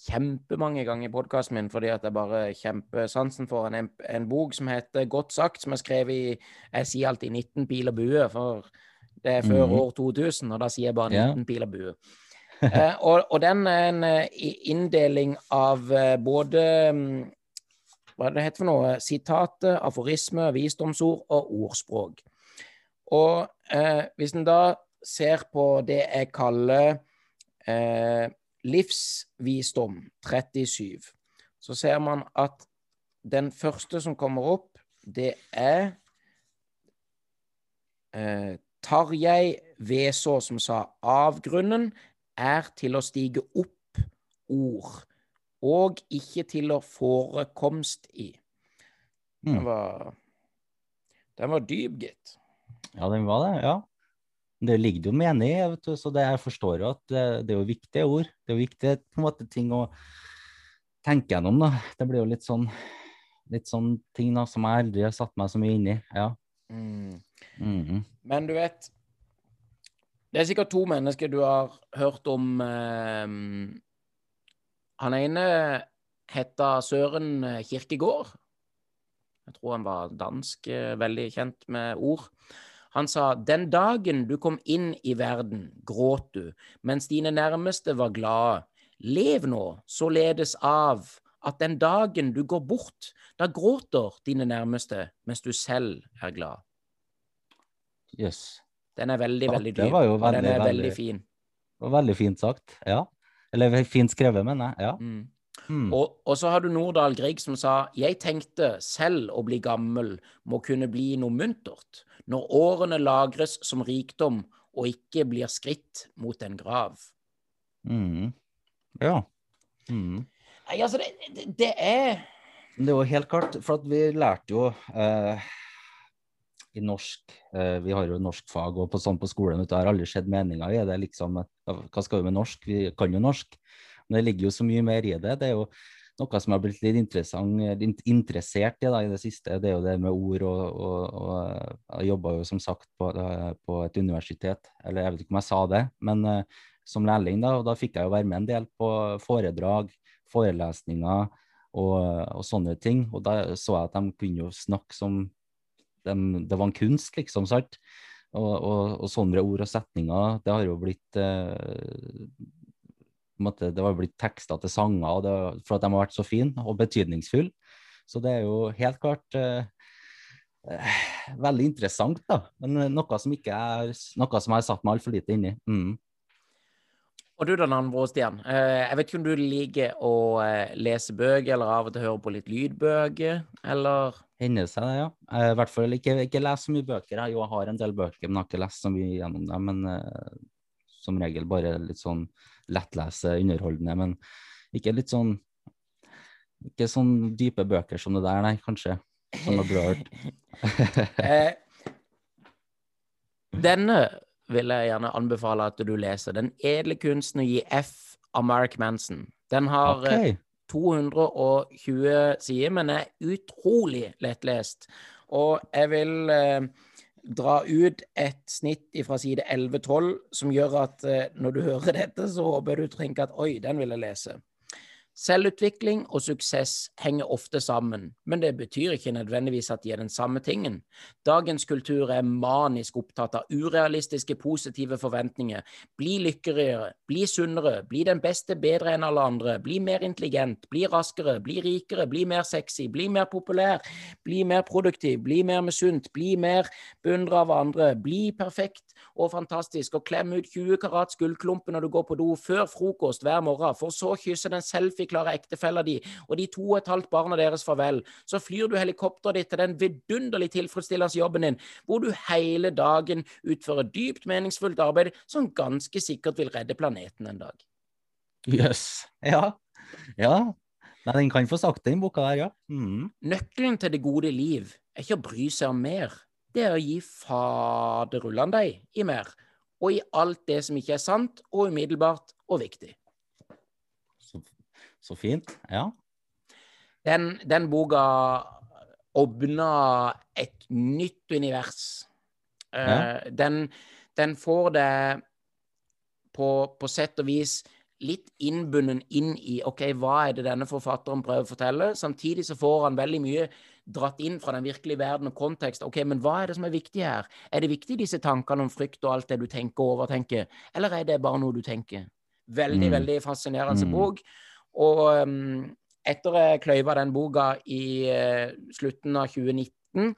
kjempemange ganger i podkasten min fordi at jeg bare kjempesansen for en, en, bok som heter Godt sagt, som er skrevet i Jeg sier alltid 19 pil og bue, for det er før mm. år 2000, og da sier jeg bare 19 yeah. pil og bue. eh, og, og, den er en inndeling av både Hva er det heter for noe, sitater, aforisme, visdomsord og ordspråk. Og eh, hvis en da ser på det jeg kaller eh, livsvisdom 37, så ser man at den første som kommer opp, det er eh, Tarjei Vesaa, som sa avgrunnen er til å stige opp ord, og ikke til å forekomst i. Den mm. var, den var dyp, gitt. Ja, den var det, ja. Det ligger jo mening i, det, så det, jeg forstår jo at det, det, er jo viktige ord. Det er jo viktige på en måte ting å tenke gjennom, da. Det blir jo litt sånn litt sånn ting da, som jeg aldri har satt meg så mye inn i. Ja. Mm. Mm -hmm. Men du vet Det er sikkert to mennesker du har hørt om. Eh, han ene heter Søren Kirkegård. Jeg tror han var dansk, eh, veldig kjent med ord. Han sa den dagen du kom inn i verden, gråt du, mens dine nærmeste var glade. Lev nå således av at den dagen du går bort, da gråter dine nærmeste, mens du selv er glad. Yes. Den er veldig, veldig dyp, og den er veldig, veldig fin. Veldig fint sagt, ja. Eller fint skrevet, mener jeg. Ja. Mm. Mm. Og, og, så har du Nordahl Grieg som sa jeg tenkte selv å bli gammel må kunne bli noe muntert, når årene lagres som rikdom og ikke blir skritt mot en grav. Mm. Ja. Mm. Nei, altså, det, det, det, er Det er jo helt klart, for vi lærte jo eh, i norsk eh, Vi har jo norskfag og på, sånn på skolen, det har aldri skjedd meninga i det. liksom, Hva skal vi med norsk? Vi kan jo norsk. Men det ligger jo så mye mer i det. Det er jo noe som har blitt litt interessert i da, i det siste. Det er jo det med ord. og, og, og Jeg jobba jo som sagt på, på, et universitet, eller jeg vet ikke om jeg sa det, men uh, som lærling. Da og da fikk jeg jo være med en del på foredrag, forelesninger og, og sånne ting. Og da så jeg at de kunne jo snakke som de, det var en kunst, liksom. sant? Og, og, og, sånne ord og setninger, det har jo blitt uh, måte, det var blitt tekster til sanger det, for at de har vært så fine og betydningsfulle. Så det er jo helt klart eh, eh, veldig interessant, da. Men eh, noe som ikke er noe som jeg har satt meg altfor lite inni. Mm. Og du da, Nanvro Stian. Eh, jeg vet ikke om du liker å lese bøker, eller av og til høre på litt lydbøker, eller? Hender seg det, ja. I hvert fall ikke, ikke lese så mye bøker. Jeg har en del bøker, men jeg har ikke lest så mye gjennom dem. Men uh, som regel bare litt sånn lettlese, underholdende, men ikke litt sånn Ikke sånn dype bøker som det der, nei, kanskje. Som du har hørt. Eh, denne vil jeg gjerne anbefale at du leser. 'Den edle kunsten å gi F' av Mark Manson. Den har eh, okay. 220 sider, men er utrolig lettlest. Og jeg vil eh, dra ut et snitt fra side 11-12 som gjør at eh, når du hører dette, så håper du tenker at oi, den vil jeg lese. Selvutvikling og suksess henger ofte sammen, men det betyr ikke nødvendigvis at de er den samme tingen. Dagens kultur er manisk opptatt av urealistiske positive forventninger. Bli lykkeligere, bli sunnere, bli den beste bedre enn alle andre, bli mer intelligent, bli raskere, bli rikere, bli mer sexy, bli mer populær, bli mer produktiv, bli mer misunt, bli mer beundra av andre, bli perfekt og fantastisk, og klem ut 20 karats gullklumper når du går på do før frokost hver morgen, for så kysse den selfie-klare ektefella di og de to og et halvt barna deres farvel. Så flyr du helikopteret ditt til den vidunderlig tilfredsstillende jobben din, hvor du hele dagen utfører dypt meningsfullt arbeid som ganske sikkert vil redde planeten en dag. Jøss. Yes. Ja. Ja. Nei, den kan få sagt, den boka der, ja. Mm. Nøkkelen til det gode liv er ikke å bry seg om mer det er å gi faderullan deg i mer, og i alt det som ikke er sant og umiddelbart og viktig. Så, fint. Ja. Den, den boka åpna et nytt univers. Eh, ja. Den, den, får det på, på sett og vis litt innbunden inn i OK, hva er det denne forfatteren prøver å fortelle? Samtidig så får han veldig mye dratt inn fra den virkelige verden og kontekst. Ok, Men hva er det som er viktig her? Er det viktig disse tankene om frykt og alt det du tenker og overtenker, eller er det bare noe du tenker? Veldig, mm. veldig fascinerende mm. bok. Og um, etter jeg kløyva den boka i uh, slutten av 2019,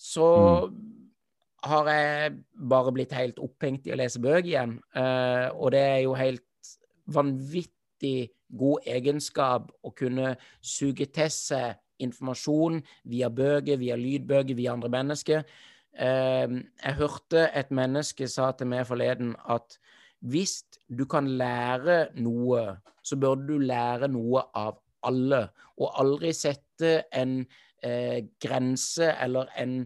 så mm. har jeg bare blitt helt opphengt i å lese bøker igjen. Uh, og det er jo helt vanvittig god egenskap å kunne suge til seg informasjon via bøker, via lydbøker, via andre mennesker. Ehm, jeg hørte et menneske sa til meg forleden at hvis du kan lære noe, så bør du lære noe av alle, og aldri sette en eh, grense eller en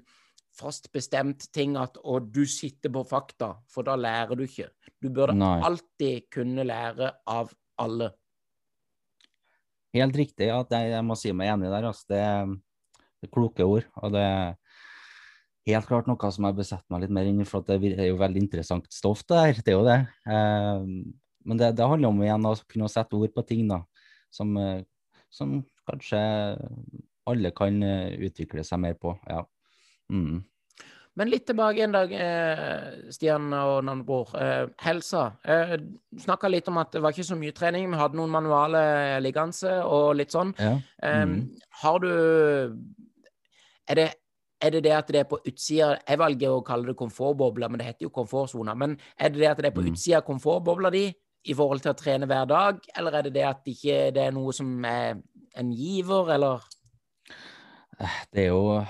fast bestemt ting at å, du sitter på fakta, for da lærer du ikke. Du burde Nei. alltid kunne lære av alle. Helt riktig, ja. Jeg må si meg enig der. Altså. Det, det er kloke ord. Og det er helt klart noe som jeg besetter meg litt mer inn i, for det er jo veldig interessant stoff det her. Det er jo det. Eh, men det, det handler om igjen å kunne sette ord på ting da, som, eh, som kanskje alle kan eh, utvikle seg mer på. Ja. Mm. Men litt tilbake en dag, eh, Stian og navnebror. Eh, helsa. Eh, Snakka litt om at det var ikke så mye trening. Vi hadde noen manuale liggende og litt sånn. Ja. Eh, Mm. Har du er det, er det det at det er på utsida Jeg velger å kalle det komfortbobla, men det heter jo komfortsona. Men er det det at det er på Mm. utsida av komfortbobla di i forhold til å trene hver dag, eller er det det at det ikke det er noe som er en giver, eller Det er jo,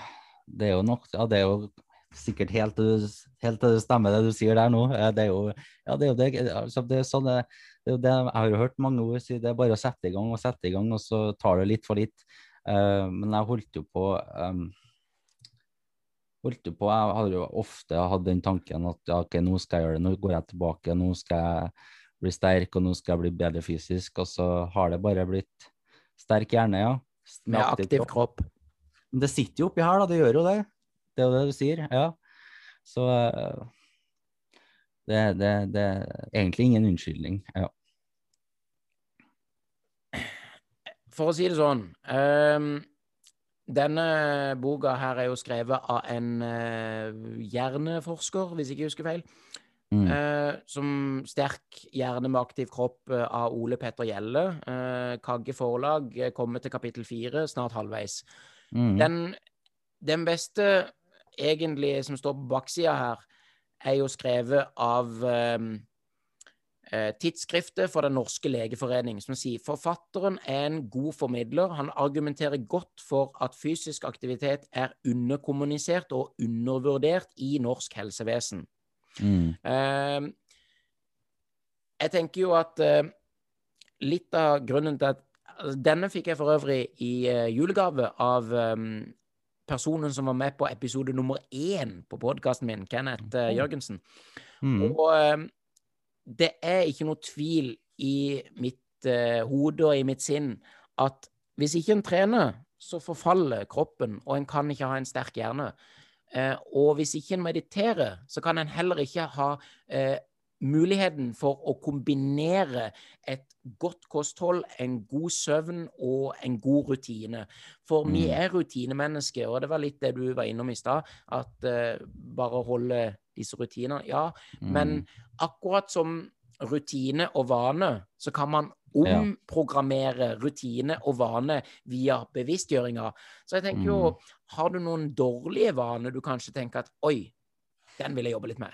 det er jo nok Ja, det er jo sikkert helt, helt det stemmer det du sier der nå. Eh, Det er jo ja, det er jo det. Altså, det, er sånn, det, det er jo det jeg har hørt mange ord si. Det er bare å sette i gang og sette i gang, og så tar det litt for litt. Uh, men jeg holdt jo på um, holdt jo på, Jeg hadde jo ofte hatt den tanken at ja, ok, nå skal jeg gjøre det, nå går jeg tilbake, nå skal jeg bli sterk, og nå skal jeg bli bedre fysisk. Og så har det bare blitt sterk hjerne, ja. med aktiv kropp? Men det sitter jo oppi her, da. Det gjør jo det. Det er jo det du sier. Ja. Så eh, det, det, det er egentlig ingen unnskyldning. Ja. For å si det sånn ehm, Denne boka her er jo skrevet av en uh, hjerneforsker, hvis ikke jeg husker feil. Mm. Uh, som sterk hjerne med aktiv kropp uh, av Ole Petter Gjelle. Kagge forlag kommer til kapittel fire, snart halvveis. Mm. Den, den beste egentlig som står på baksida her, er jo skrevet av Tidsskriftet for Den norske legeforening, som sier forfatteren er en god formidler. Han argumenterer godt for at fysisk aktivitet er underkommunisert og undervurdert i norsk helsevesen. Mm. Eh, jeg tenker jo at eh, litt av grunnen til at altså, Denne fikk jeg for øvrig i eh, julegave av eh, personen som var med på episode nummer én på podkasten min, Kenneth eh. Jørgensen. Mm. Og eh, det er ikke noe tvil i mitt eh, hode og i mitt sinn at hvis ikke en trener, så forfaller kroppen, og en kan ikke ha en sterk hjerne. Eh, og hvis ikke en mediterer, så kan en heller ikke ha eh, muligheten for å kombinere et godt kosthold, en god søvn og en god rutine. For vi Mm. er rutinemennesker, og det var litt det du var innom i stad, at eh, bare holde disse rutinene Ja, men Mm. akkurat som rutine og vane, så kan man omprogrammere rutine og vane via bevisstgjøringa. Så jeg tenker jo, Mm. har du noen dårlige vaner du kanskje tenker at oi, den vil jeg jobbe litt med?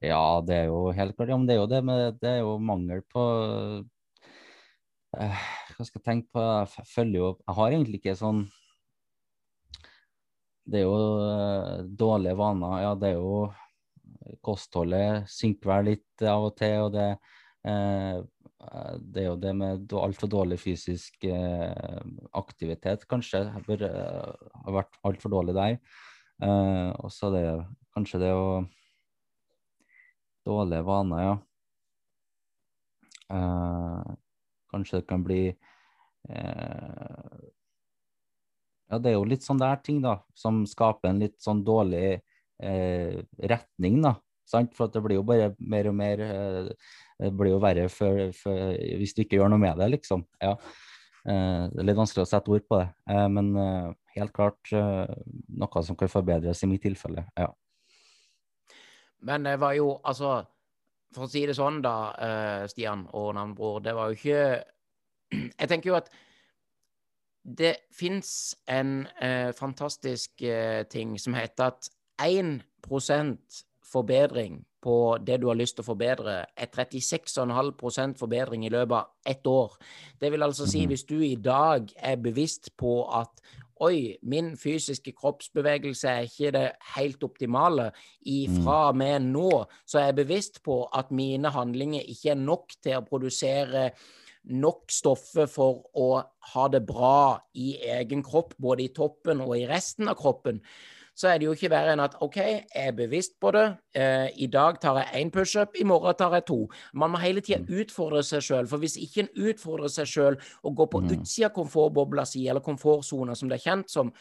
Ja, det er jo helt klart. Ja, men det er jo det men Det er jo mangel på uh, Hva skal jeg tenke på? Jeg følger jo Jeg har egentlig ikke sånn Det er jo eh, dårlige vaner. Ja, det er jo Kostholdet synker vel litt av og til, og det eh, det er jo det med altfor dårlig fysisk eh, aktivitet, kanskje. det bør eh, ha vært altfor dårlig der. Eh, og så er det kanskje det å Dårlige vaner, ja. Kanskje det kan bli Ja, det er jo litt sånn der ting, da, som skaper en litt sånn dårlig eh, retning, da. Sant? For det blir jo bare mer og mer eh, Det blir jo verre for, for, hvis du ikke gjør noe med det, liksom. Ja. Eh, det er litt vanskelig å sette ord på det, eh, men eh, helt klart eh, noe som kan forbedres i mitt tilfelle. Ja. Men det var jo, altså For å si det sånn, da, Stian og navnbror, det var jo ikke Jeg tenker jo at det fins en eh, fantastisk eh, ting som heter at 1% forbedring på det du har lyst til å forbedre, er 36,5% forbedring i løpet av ett år. Det vil altså si, Mhm. hvis du i dag er bevisst på at Oi, min fysiske kroppsbevegelse er ikke det helt optimale. Ifra og med nå så er jeg bevisst på at mine handlinger ikke er nok til å produsere nok stoffer for å ha det bra i egen kropp, både i toppen og i resten av kroppen. så er det jo ikke verre enn at OK, jeg er bevisst på det. Eh, I dag tar jeg én pushup, i morgen tar jeg to. Man må hele tida Mm. utfordre seg sjøl. For hvis ikke en utfordrer seg sjøl og går på Mm. utsida av komfortbobla si, eller komfortsona som det er kjent som,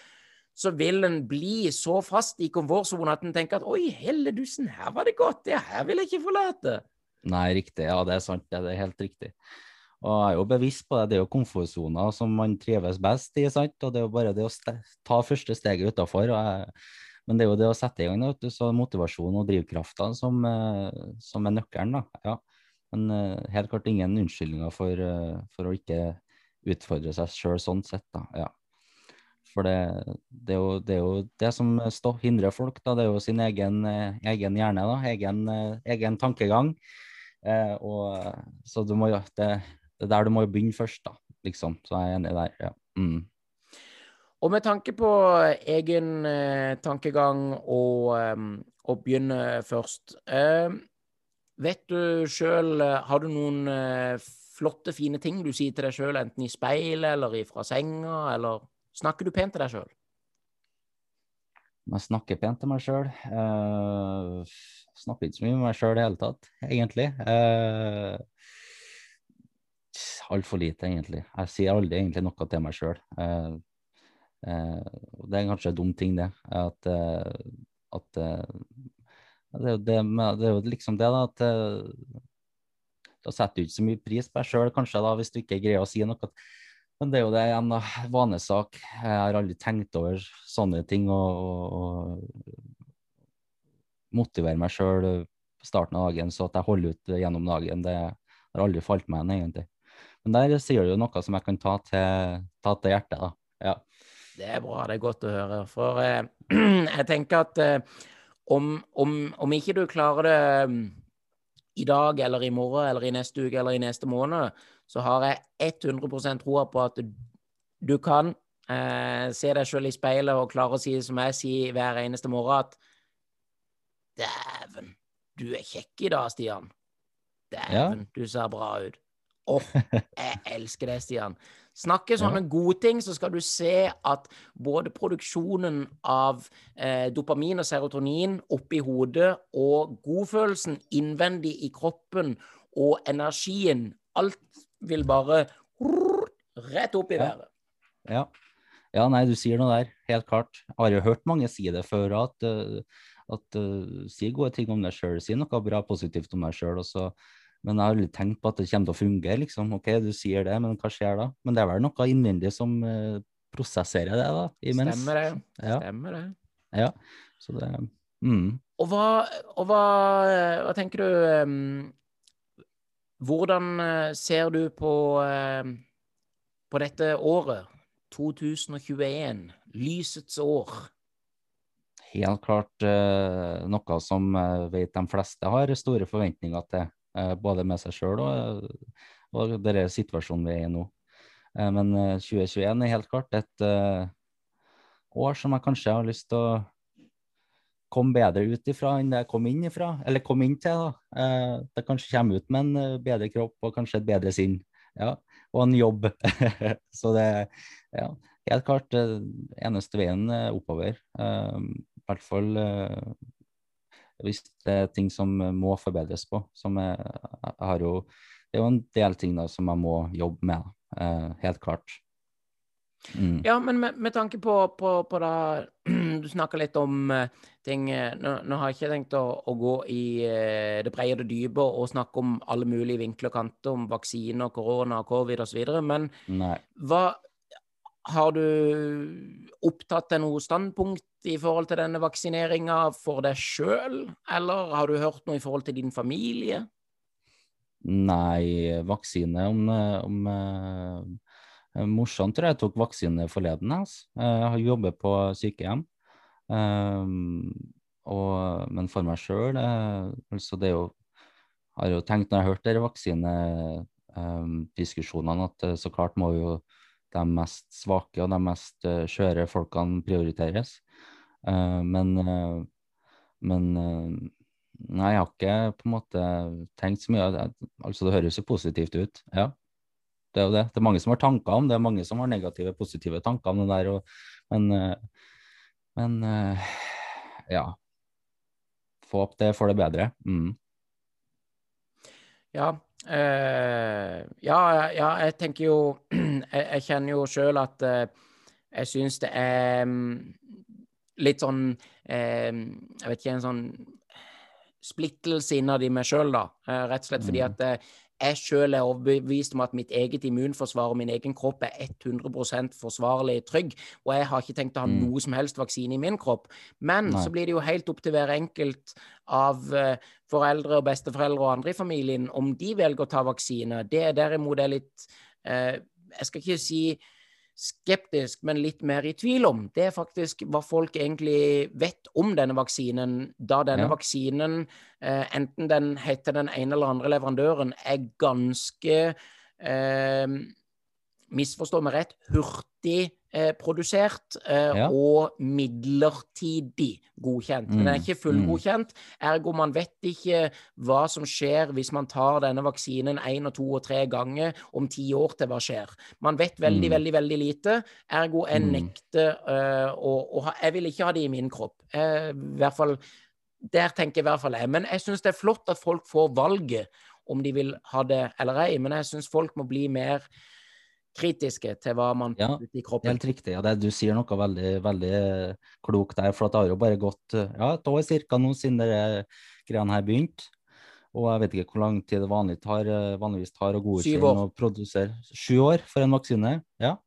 så vil en bli så fast i komfortsona at en tenker at oi, helledussen, her var det godt, det her vil jeg ikke forlate. Nei, riktig. Ja, det er sant. Det det er helt riktig. Og jeg er jo bevisst på det. Det er jo komfortsoner som man trives best i, sant. Og det er jo bare det å ta første steget utafor. Men det er jo det å sette i gang, du. Så motivasjon og drivkrafta som, eh, som er nøkkelen, da. Ja. Men eh, helt klart ingen unnskyldninger for, eh, for å ikke utfordre seg sjøl sånn sett, da. Ja. For det, det, er jo, det er jo det som stå, hindrer folk, da. Det er jo sin egen, egen hjerne, da. Egen, egen tankegang. Eh, og, så du må jo det, det er der du må begynne først, da. Liksom. Så jeg er enig der. Ja. Mm. Og med tanke på egen eh, tankegang og, um, og begynne først eh, Vet du sjøl Har du noen eh, flotte, fine ting du sier til deg sjøl, enten i speilet eller fra senga, eller snakker du pent til deg sjøl? Jeg snakker pent til meg sjøl. Snakker ikke så mye med meg sjøl i det hele tatt, egentlig. Uh, Altfor lite, egentlig. Jeg sier aldri egentlig noe til meg sjøl. Uh, uh, det er kanskje en dum ting, det. At, uh, at det, er det, det er jo liksom det, da, at da setter du ikke så mye pris på deg sjøl, kanskje, da, hvis du ikke greier å si noe. Men det er jo det igjen, da. Vanesak. Jeg har aldri tenkt over sånne ting og motivere meg sjøl på starten av dagen så at jeg holder ut gjennom dagen. Det har aldri falt meg inn, egentlig. Men der sier du jo noe som jeg kan ta til, ta til hjertet, da. Ja. Det er bra, det er godt å høre. For eh, jeg tenker at eh, om, om, om, ikke du klarer det i dag eller i morgen eller i neste uke eller i neste måned, så har jeg 100% troa på at du kan eh, se deg sjøl i speilet og klare å si som jeg sier hver eneste morgen, at Dæven, du er kjekk i dag, Stian. Dæven, ja. du ser bra ut. Åh, oh, jeg elsker det, Stian. Snakke sånne ja. gode ting, så skal du se at både produksjonen av eh, dopamin og serotonin oppi hodet og godfølelsen innvendig i kroppen og energien Alt vil bare rett opp i været. Ja. ja. nei, du sier noe der. Helt klart. Jeg har jo hørt mange si det før, at, at uh, si gode ting om deg sjøl. Si noe bra positivt om deg sjøl. Men jeg har aldri tenkt på at det kommer til å fungere. liksom. Ok, du sier det, men hva skjer da? Men det er vel noe innvendig som uh, prosesserer det, da? Imens. Stemmer det. Ja. Stemmer det. Ja, så det mm. Og hva, og hva, hva tenker du um, Hvordan uh, ser du på, um, på dette året? 2021, lysets år. Helt klart noe som jeg vet de fleste har store forventninger til både med seg sjøl og, og den situasjonen vi er i nå. Men 2021 er helt klart et år som jeg kanskje har lyst til å komme bedre ut ifra enn det jeg kom inn ifra, eller kom inn til. da. Det kanskje kommer ut med en bedre kropp og kanskje et bedre sinn. Ja, og en jobb. Så det ja, helt klart eneste veien oppover. I hvert fall hvis det er ting som må forbedres på. Som jeg, jeg har jo Det er jo en del ting da som jeg må jobbe med, eh, helt klart. Mm. Ja, men med, med tanke på, på, på, da Du snakker litt om uh, ting nå, nå, har jeg ikke tenkt å, å gå i det brede og det dype og snakke om alle mulige vinkler og kanter om vaksiner, korona, covid osv., men Nei. hva har du opptatt deg noe standpunkt i forhold til denne vaksineringa for deg sjøl, eller har du hørt noe i forhold til din familie? Nei, vaksine om, om uh, Morsan tror jeg tok vaksine forleden. Altså. Jeg har jobbet på sykehjem. Um, og, men for meg sjøl uh, altså det er jo har jo tenkt når jeg har hørt disse vaksinediskusjonene, at så klart må jo de mest svake og de mest uh, skjøre folkene prioriteres. Uh, men uh, men nei, jeg har ikke på en måte tenkt så mye. Altså, det høres jo positivt ut. Ja, det er jo det. Det er mange som har tanker om det. er mange som har negative, positive tanker om det der. Og, men men ja. Få opp det for det bedre. Mm. Ja. Uh, ja, ja, jeg tenker jo Jeg, jeg kjenner jo sjøl at uh, jeg syns det er um, litt sånn um, Jeg vet ikke, en sånn splittelse innad i meg sjøl, da. rett og slett fordi mm. at jeg sjøl er overbevist om at mitt eget immunforsvar og min egen kropp er 100 forsvarlig trygg, og jeg har ikke tenkt å ha mm. noe som helst vaksine i min kropp. Men Nei. så blir det jo helt opp til hver enkelt av uh, foreldre og besteforeldre og andre i familien om de velger å ta vaksine. Det er derimot er litt uh, Jeg skal ikke si skeptisk, men litt mer i tvil om, det er faktisk hva folk egentlig vet om denne vaksinen, da denne ja. vaksinen, eh, enten den heter den ene eller andre leverandøren, er ganske eh, Misforstå meg rett, hurtig produsert eh, ja. og midlertidig godkjent. Men Den er mm, ikke fullgodkjent. Mm. Ergo man vet ikke hva som skjer hvis man tar denne vaksinen én og to og tre ganger om ti år til hva skjer. Man vet veldig, mm. veldig veldig lite. Ergo jeg mm. nekter uh, å, å ha Jeg vil ikke ha det i min kropp. Uh, I hvert fall Der tenker jeg i hvert fall jeg. Men jeg syns det er flott at folk får valget om de vil ha det eller ei. Men jeg syns folk må bli mer kritiske til hva man ja, putter i kroppen. Helt riktig. Ja, det, du sier noe veldig, veldig klokt der. For det har jo bare gått ja, et år cirka nå siden det greiene her begynte. Og jeg vet ikke hvor lang tid det vanlig tar, vanligvis tar å godkjenne og produsere. Sju år for en vaksine. Ja.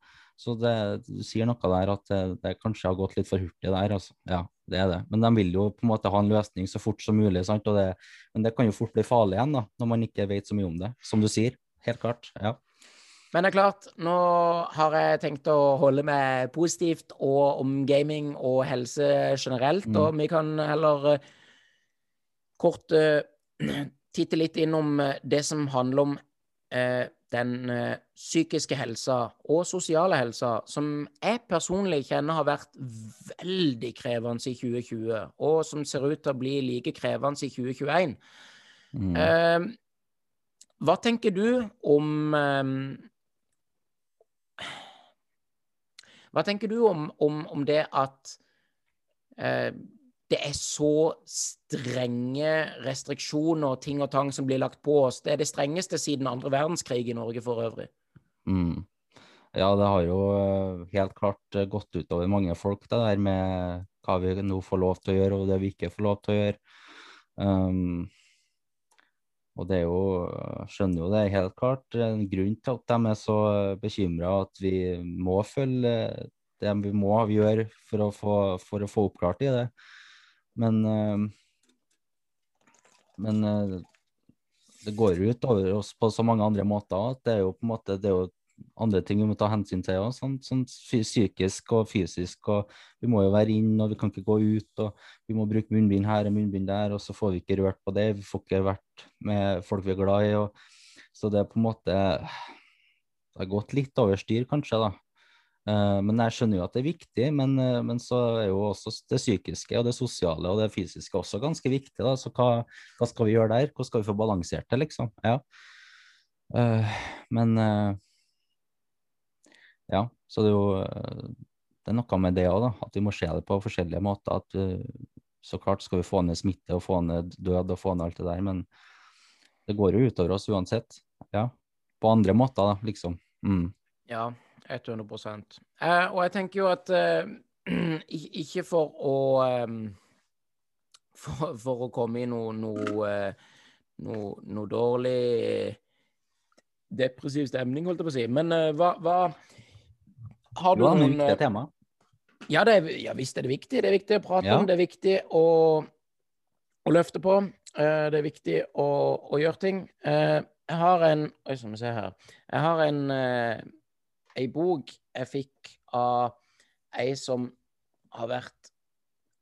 Så det, du sier noe der at det, det, kanskje har gått litt for hurtig der. Altså. Ja, det er det. Men de vil jo på en måte ha en løsning så fort som mulig. Sant? Det, men det kan jo fort bli farlig igjen da, når man ikke vet så mye om det. Som du sier. Helt klart. ja. Men det er klart, nå har jeg tenkt å holde meg positivt og om gaming og helse generelt. Mm. Og vi kan heller uh, kort uh, titte litt innom uh, det som handler om den psykiske helsa og sosiale helsa, som jeg personlig kjenner har vært veldig krevende i 2020, og som ser ut til å bli like krevende i 2021. Mm. hva tenker du om hva tenker du om, om, om det at eh, det er så strenge restriksjoner og ting og tang som blir lagt på oss? Det er det strengeste siden andre verdenskrig i Norge for øvrig. Mm. Ja, det har jo eh, helt klart eh, gått utover mange folk, det der med hva vi nå får lov til å gjøre, og det vi ikke får lov til å gjøre. Um, og det er jo, skjønner jo det helt klart en grunn til at de er så bekymra at vi må følge det vi må gjøre for å få, for å få oppklart i det. Men, eh, men eh, det går ut over oss på så mange andre måter at det er jo på en måte det er jo andre ting vi må ta hensyn til òg, sånn, sånn, psykisk og fysisk. og Vi må jo være inn, og vi kan ikke gå ut. og Vi må bruke munnbind her og munnbind der, og så får vi ikke rørt på det. Vi får ikke vært med folk vi er glad i. og Så det er på en måte Det har gått litt over styr, kanskje, da. Uh, men jeg skjønner jo at det er viktig, men, uh, men, så er jo også det psykiske og det sosiale og det fysiske også ganske viktig. da, Så hva, hva skal vi gjøre der? Hvordan skal vi få balansert det, liksom? Ja. Uh, men ja, så det er jo eh, det er noe med det òg, at vi må se det på forskjellige måter. at uh, Så klart skal vi få ned smitte og få ned død og få ned alt det der, men det går jo utover oss uansett. Ja, På andre måter, da, liksom. Mm. Ja, 100 eh, Og jeg tenker jo at eh, ikke for å um, for, for, å komme i noe, noe, noe, noe dårlig depressiv stemning, holdt jeg på å si. Men uh, hva, hva har du noen viktige eh, tema. Ja, det er, ja, visst er det viktig. Det er viktig å prate ja. om. Det er viktig å, å løfte på. Uh, det er viktig å, å gjøre ting. Uh, jeg har en Oi, skal vi se her. Jeg har en uh, ei bok jeg fikk av ei som har vært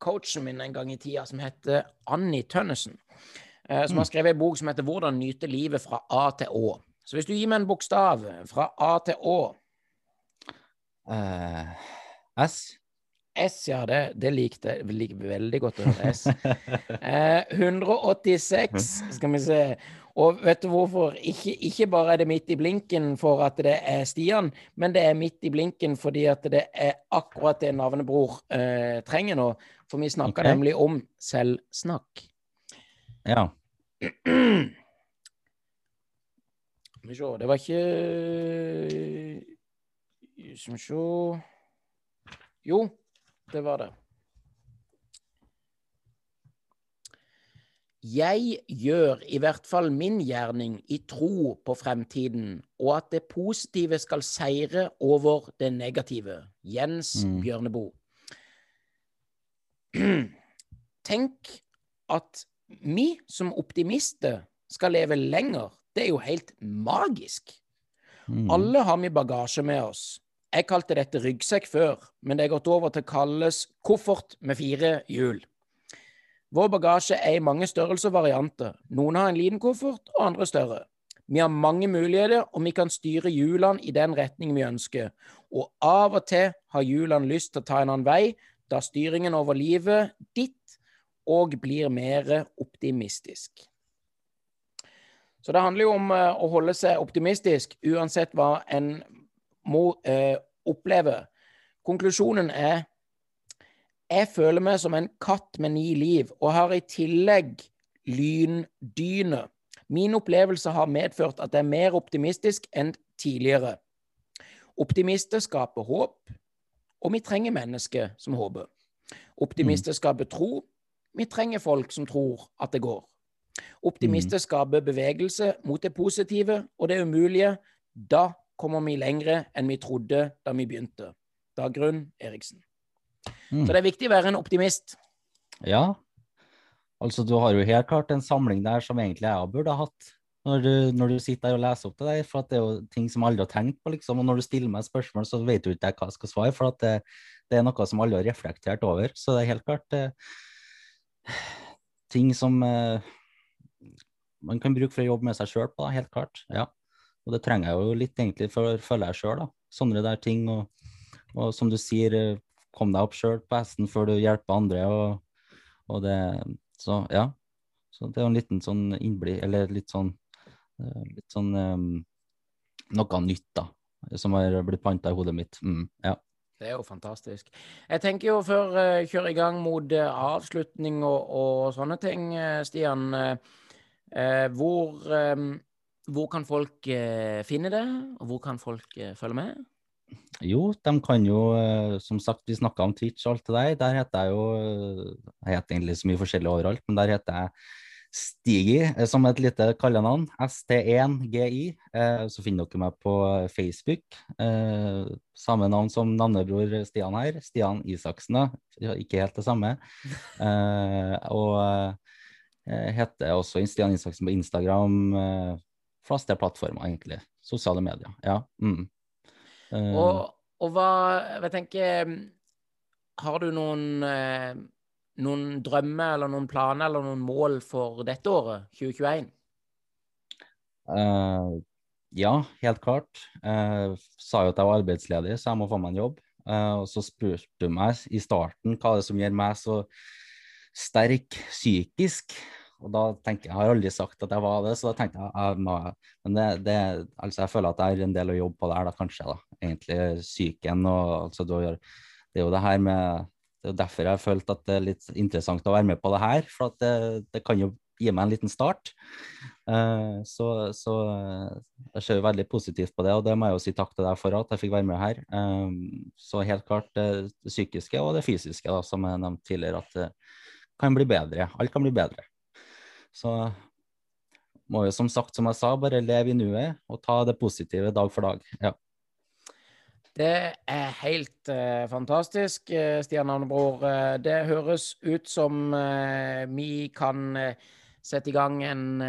coachen min en gang i tida, som heter Annie Tønnesen. som har mm. skrevet ei bok som heter 'Hvordan nyte livet fra A til Å'. Så hvis du gir meg en bokstav fra A til Å, Uh, S. S, ja. Det, det likte jeg liker veldig godt å høre S. Eh, 186, skal vi se. Og vet du hvorfor? Ikke, ikke, bare er det midt i blinken for at det er Stian, men det er midt i blinken fordi at det er akkurat det navnebror eh, trenger nå. For vi snakker okay. nemlig om selvsnakk. Ja. Skal vi se Det var ikke Skal vi se Jo, det var det. Jeg gjør i hvert fall min gjerning i tro på fremtiden, og at det positive skal seire over det negative. Jens mm. Bjørneboe. Tenk at vi som optimister skal leve lenger. Det er jo helt magisk. Mm. Alle har vi bagasje med oss. Jeg kalte dette ryggsekk før, men det er gått over til å kalles koffert med fire hjul. Vår bagasje er i mange størrelser og varianter. Noen har en liten koffert, og andre større. Vi har mange muligheter, og vi kan styre hjulene i den retning vi ønsker. Og av og til har hjulene lyst til å ta en annen vei, da styringen over livet ditt og blir mer optimistisk. Så det handler jo om uh, å holde seg optimistisk uansett hva en må eh, oppleve. Konklusjonen er jeg føler meg som en katt med ni liv, og har i tillegg lyndyne. Min opplevelse har medført at jeg er mer optimistisk enn tidligere. Optimister skaper håp, og vi trenger mennesker som håper. Optimister mm. skaper tro. Vi trenger folk som tror at det går. Optimister mm. skaper bevegelse mot det positive og det umulige. Da kommer vi lengre enn vi trodde da vi begynte. Dagrun Eriksen. Mm. Så det er viktig å være en optimist. Ja. Altså, du har jo helt klart en samling der som egentlig jeg burde ha hatt. Når du, når du, sitter der og leser opp det der, for det er jo ting som jeg aldri har tenkt på, liksom. Og når du stiller meg spørsmål, så vet du ikke hva jeg skal svare, for det, det, er noe som alle har reflektert over. Så det er helt klart eh, ting som eh, man kan bruke for å jobbe med seg sjøl på, da, helt klart. Ja. Og det trenger jeg jo litt, egentlig, for, føler jeg sjøl, da. Sånne der ting. Og, og som du sier, eh, kom deg opp sjøl på hesten før du hjelper andre. Og, og, det, så ja. Så det er jo en liten sånn innblikk, eller litt sånn, eh, litt sånn um, Noe nytt, da, som har blitt panta i hodet mitt. Mm, ja. Det er jo fantastisk. Jeg tenker jo før eh, kjører i gang mot avslutning og, og, sånne ting, Stian. hvor, um, hvor kan folk finne det, og hvor kan folk følge med? Jo, de kan jo eh, Som sagt, vi snakka om Twitch og alt det der. Der heter jeg jo eh, Jeg heter egentlig så mye forskjellig overalt, men der heter jeg Stigi eh, som et lite kallenavn. ST1GI. Så finner dere meg på Facebook. Samme navn som navnebror Stian her. Stian Isaksen, da. Ikke helt det samme. Og heter også Stian Isaksen på Instagram. Fleste plattformer, egentlig. Sosiale medier. Ja. Mm. Uh, og, og, hva Jeg tenker Har du noen, eh, noen drømmer eller noen planer eller noen mål for dette året, 2021? Uh, ja, helt klart. Jeg uh, sa jo at jeg var arbeidsledig, så jeg må få meg en jobb. Og så spurte du meg i starten hva er det som gjør meg så sterk psykisk. Og da tenker jeg, har aldri sagt at jeg var det, så da tenkte jeg, jeg må, Men det, det, altså jeg føler at jeg har en del å jobbe på der, da, kanskje. da, Egentlig psyken og altså, det er jo det her med Det er jo derfor jeg har følt at det er litt interessant å være med på det her. For at det, det kan jo gi meg en liten start. Uh, så, så jeg ser jo veldig positivt på det, og det må jeg jo si takk til deg for at jeg fikk være med her. Um, så helt klart det, psykiske og det fysiske, da, som jeg nevnte tidligere, at det kan bli bedre. Alt kan bli bedre. Så må jo som sagt, som jeg sa, bare leve i nuet og ta det positive dag for dag. Ja. Det er helt uh, fantastisk, uh, Stian Navnebror. Uh, det høres ut som vi kan sette i gang en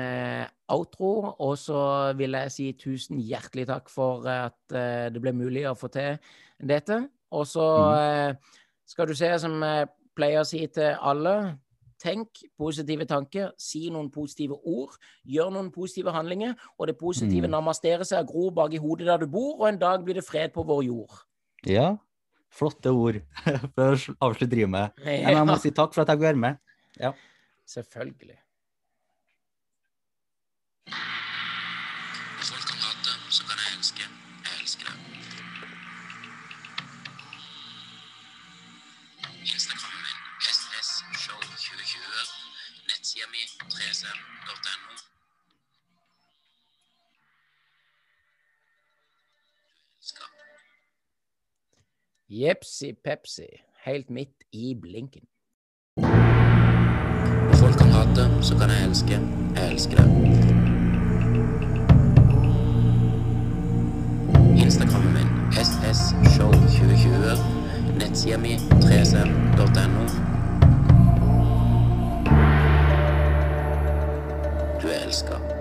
outro. Og så vil jeg si tusen hjertelig takk for at det ble mulig å få til dette. Og så mm. skal du se, som jeg pleier å si til alle, Tenk positive tanker, si noen positive ord, gjør noen positive handlinger, og det positive mm. namasterer seg og gror bak i hodet der du bor, og en dag blir det fred på vår jord. Ja, flotte ord for å avslutte drivet med. Men jeg må si takk for at jeg kunne være med. Ja. Selvfølgelig. Jepsi pepsi. Helt midt i blinken. Folk kan hate, så kan jeg elske. Jeg elsker det. Instagrammen min ssshow2020. Nettsida mi 3cm.no. Du er elska.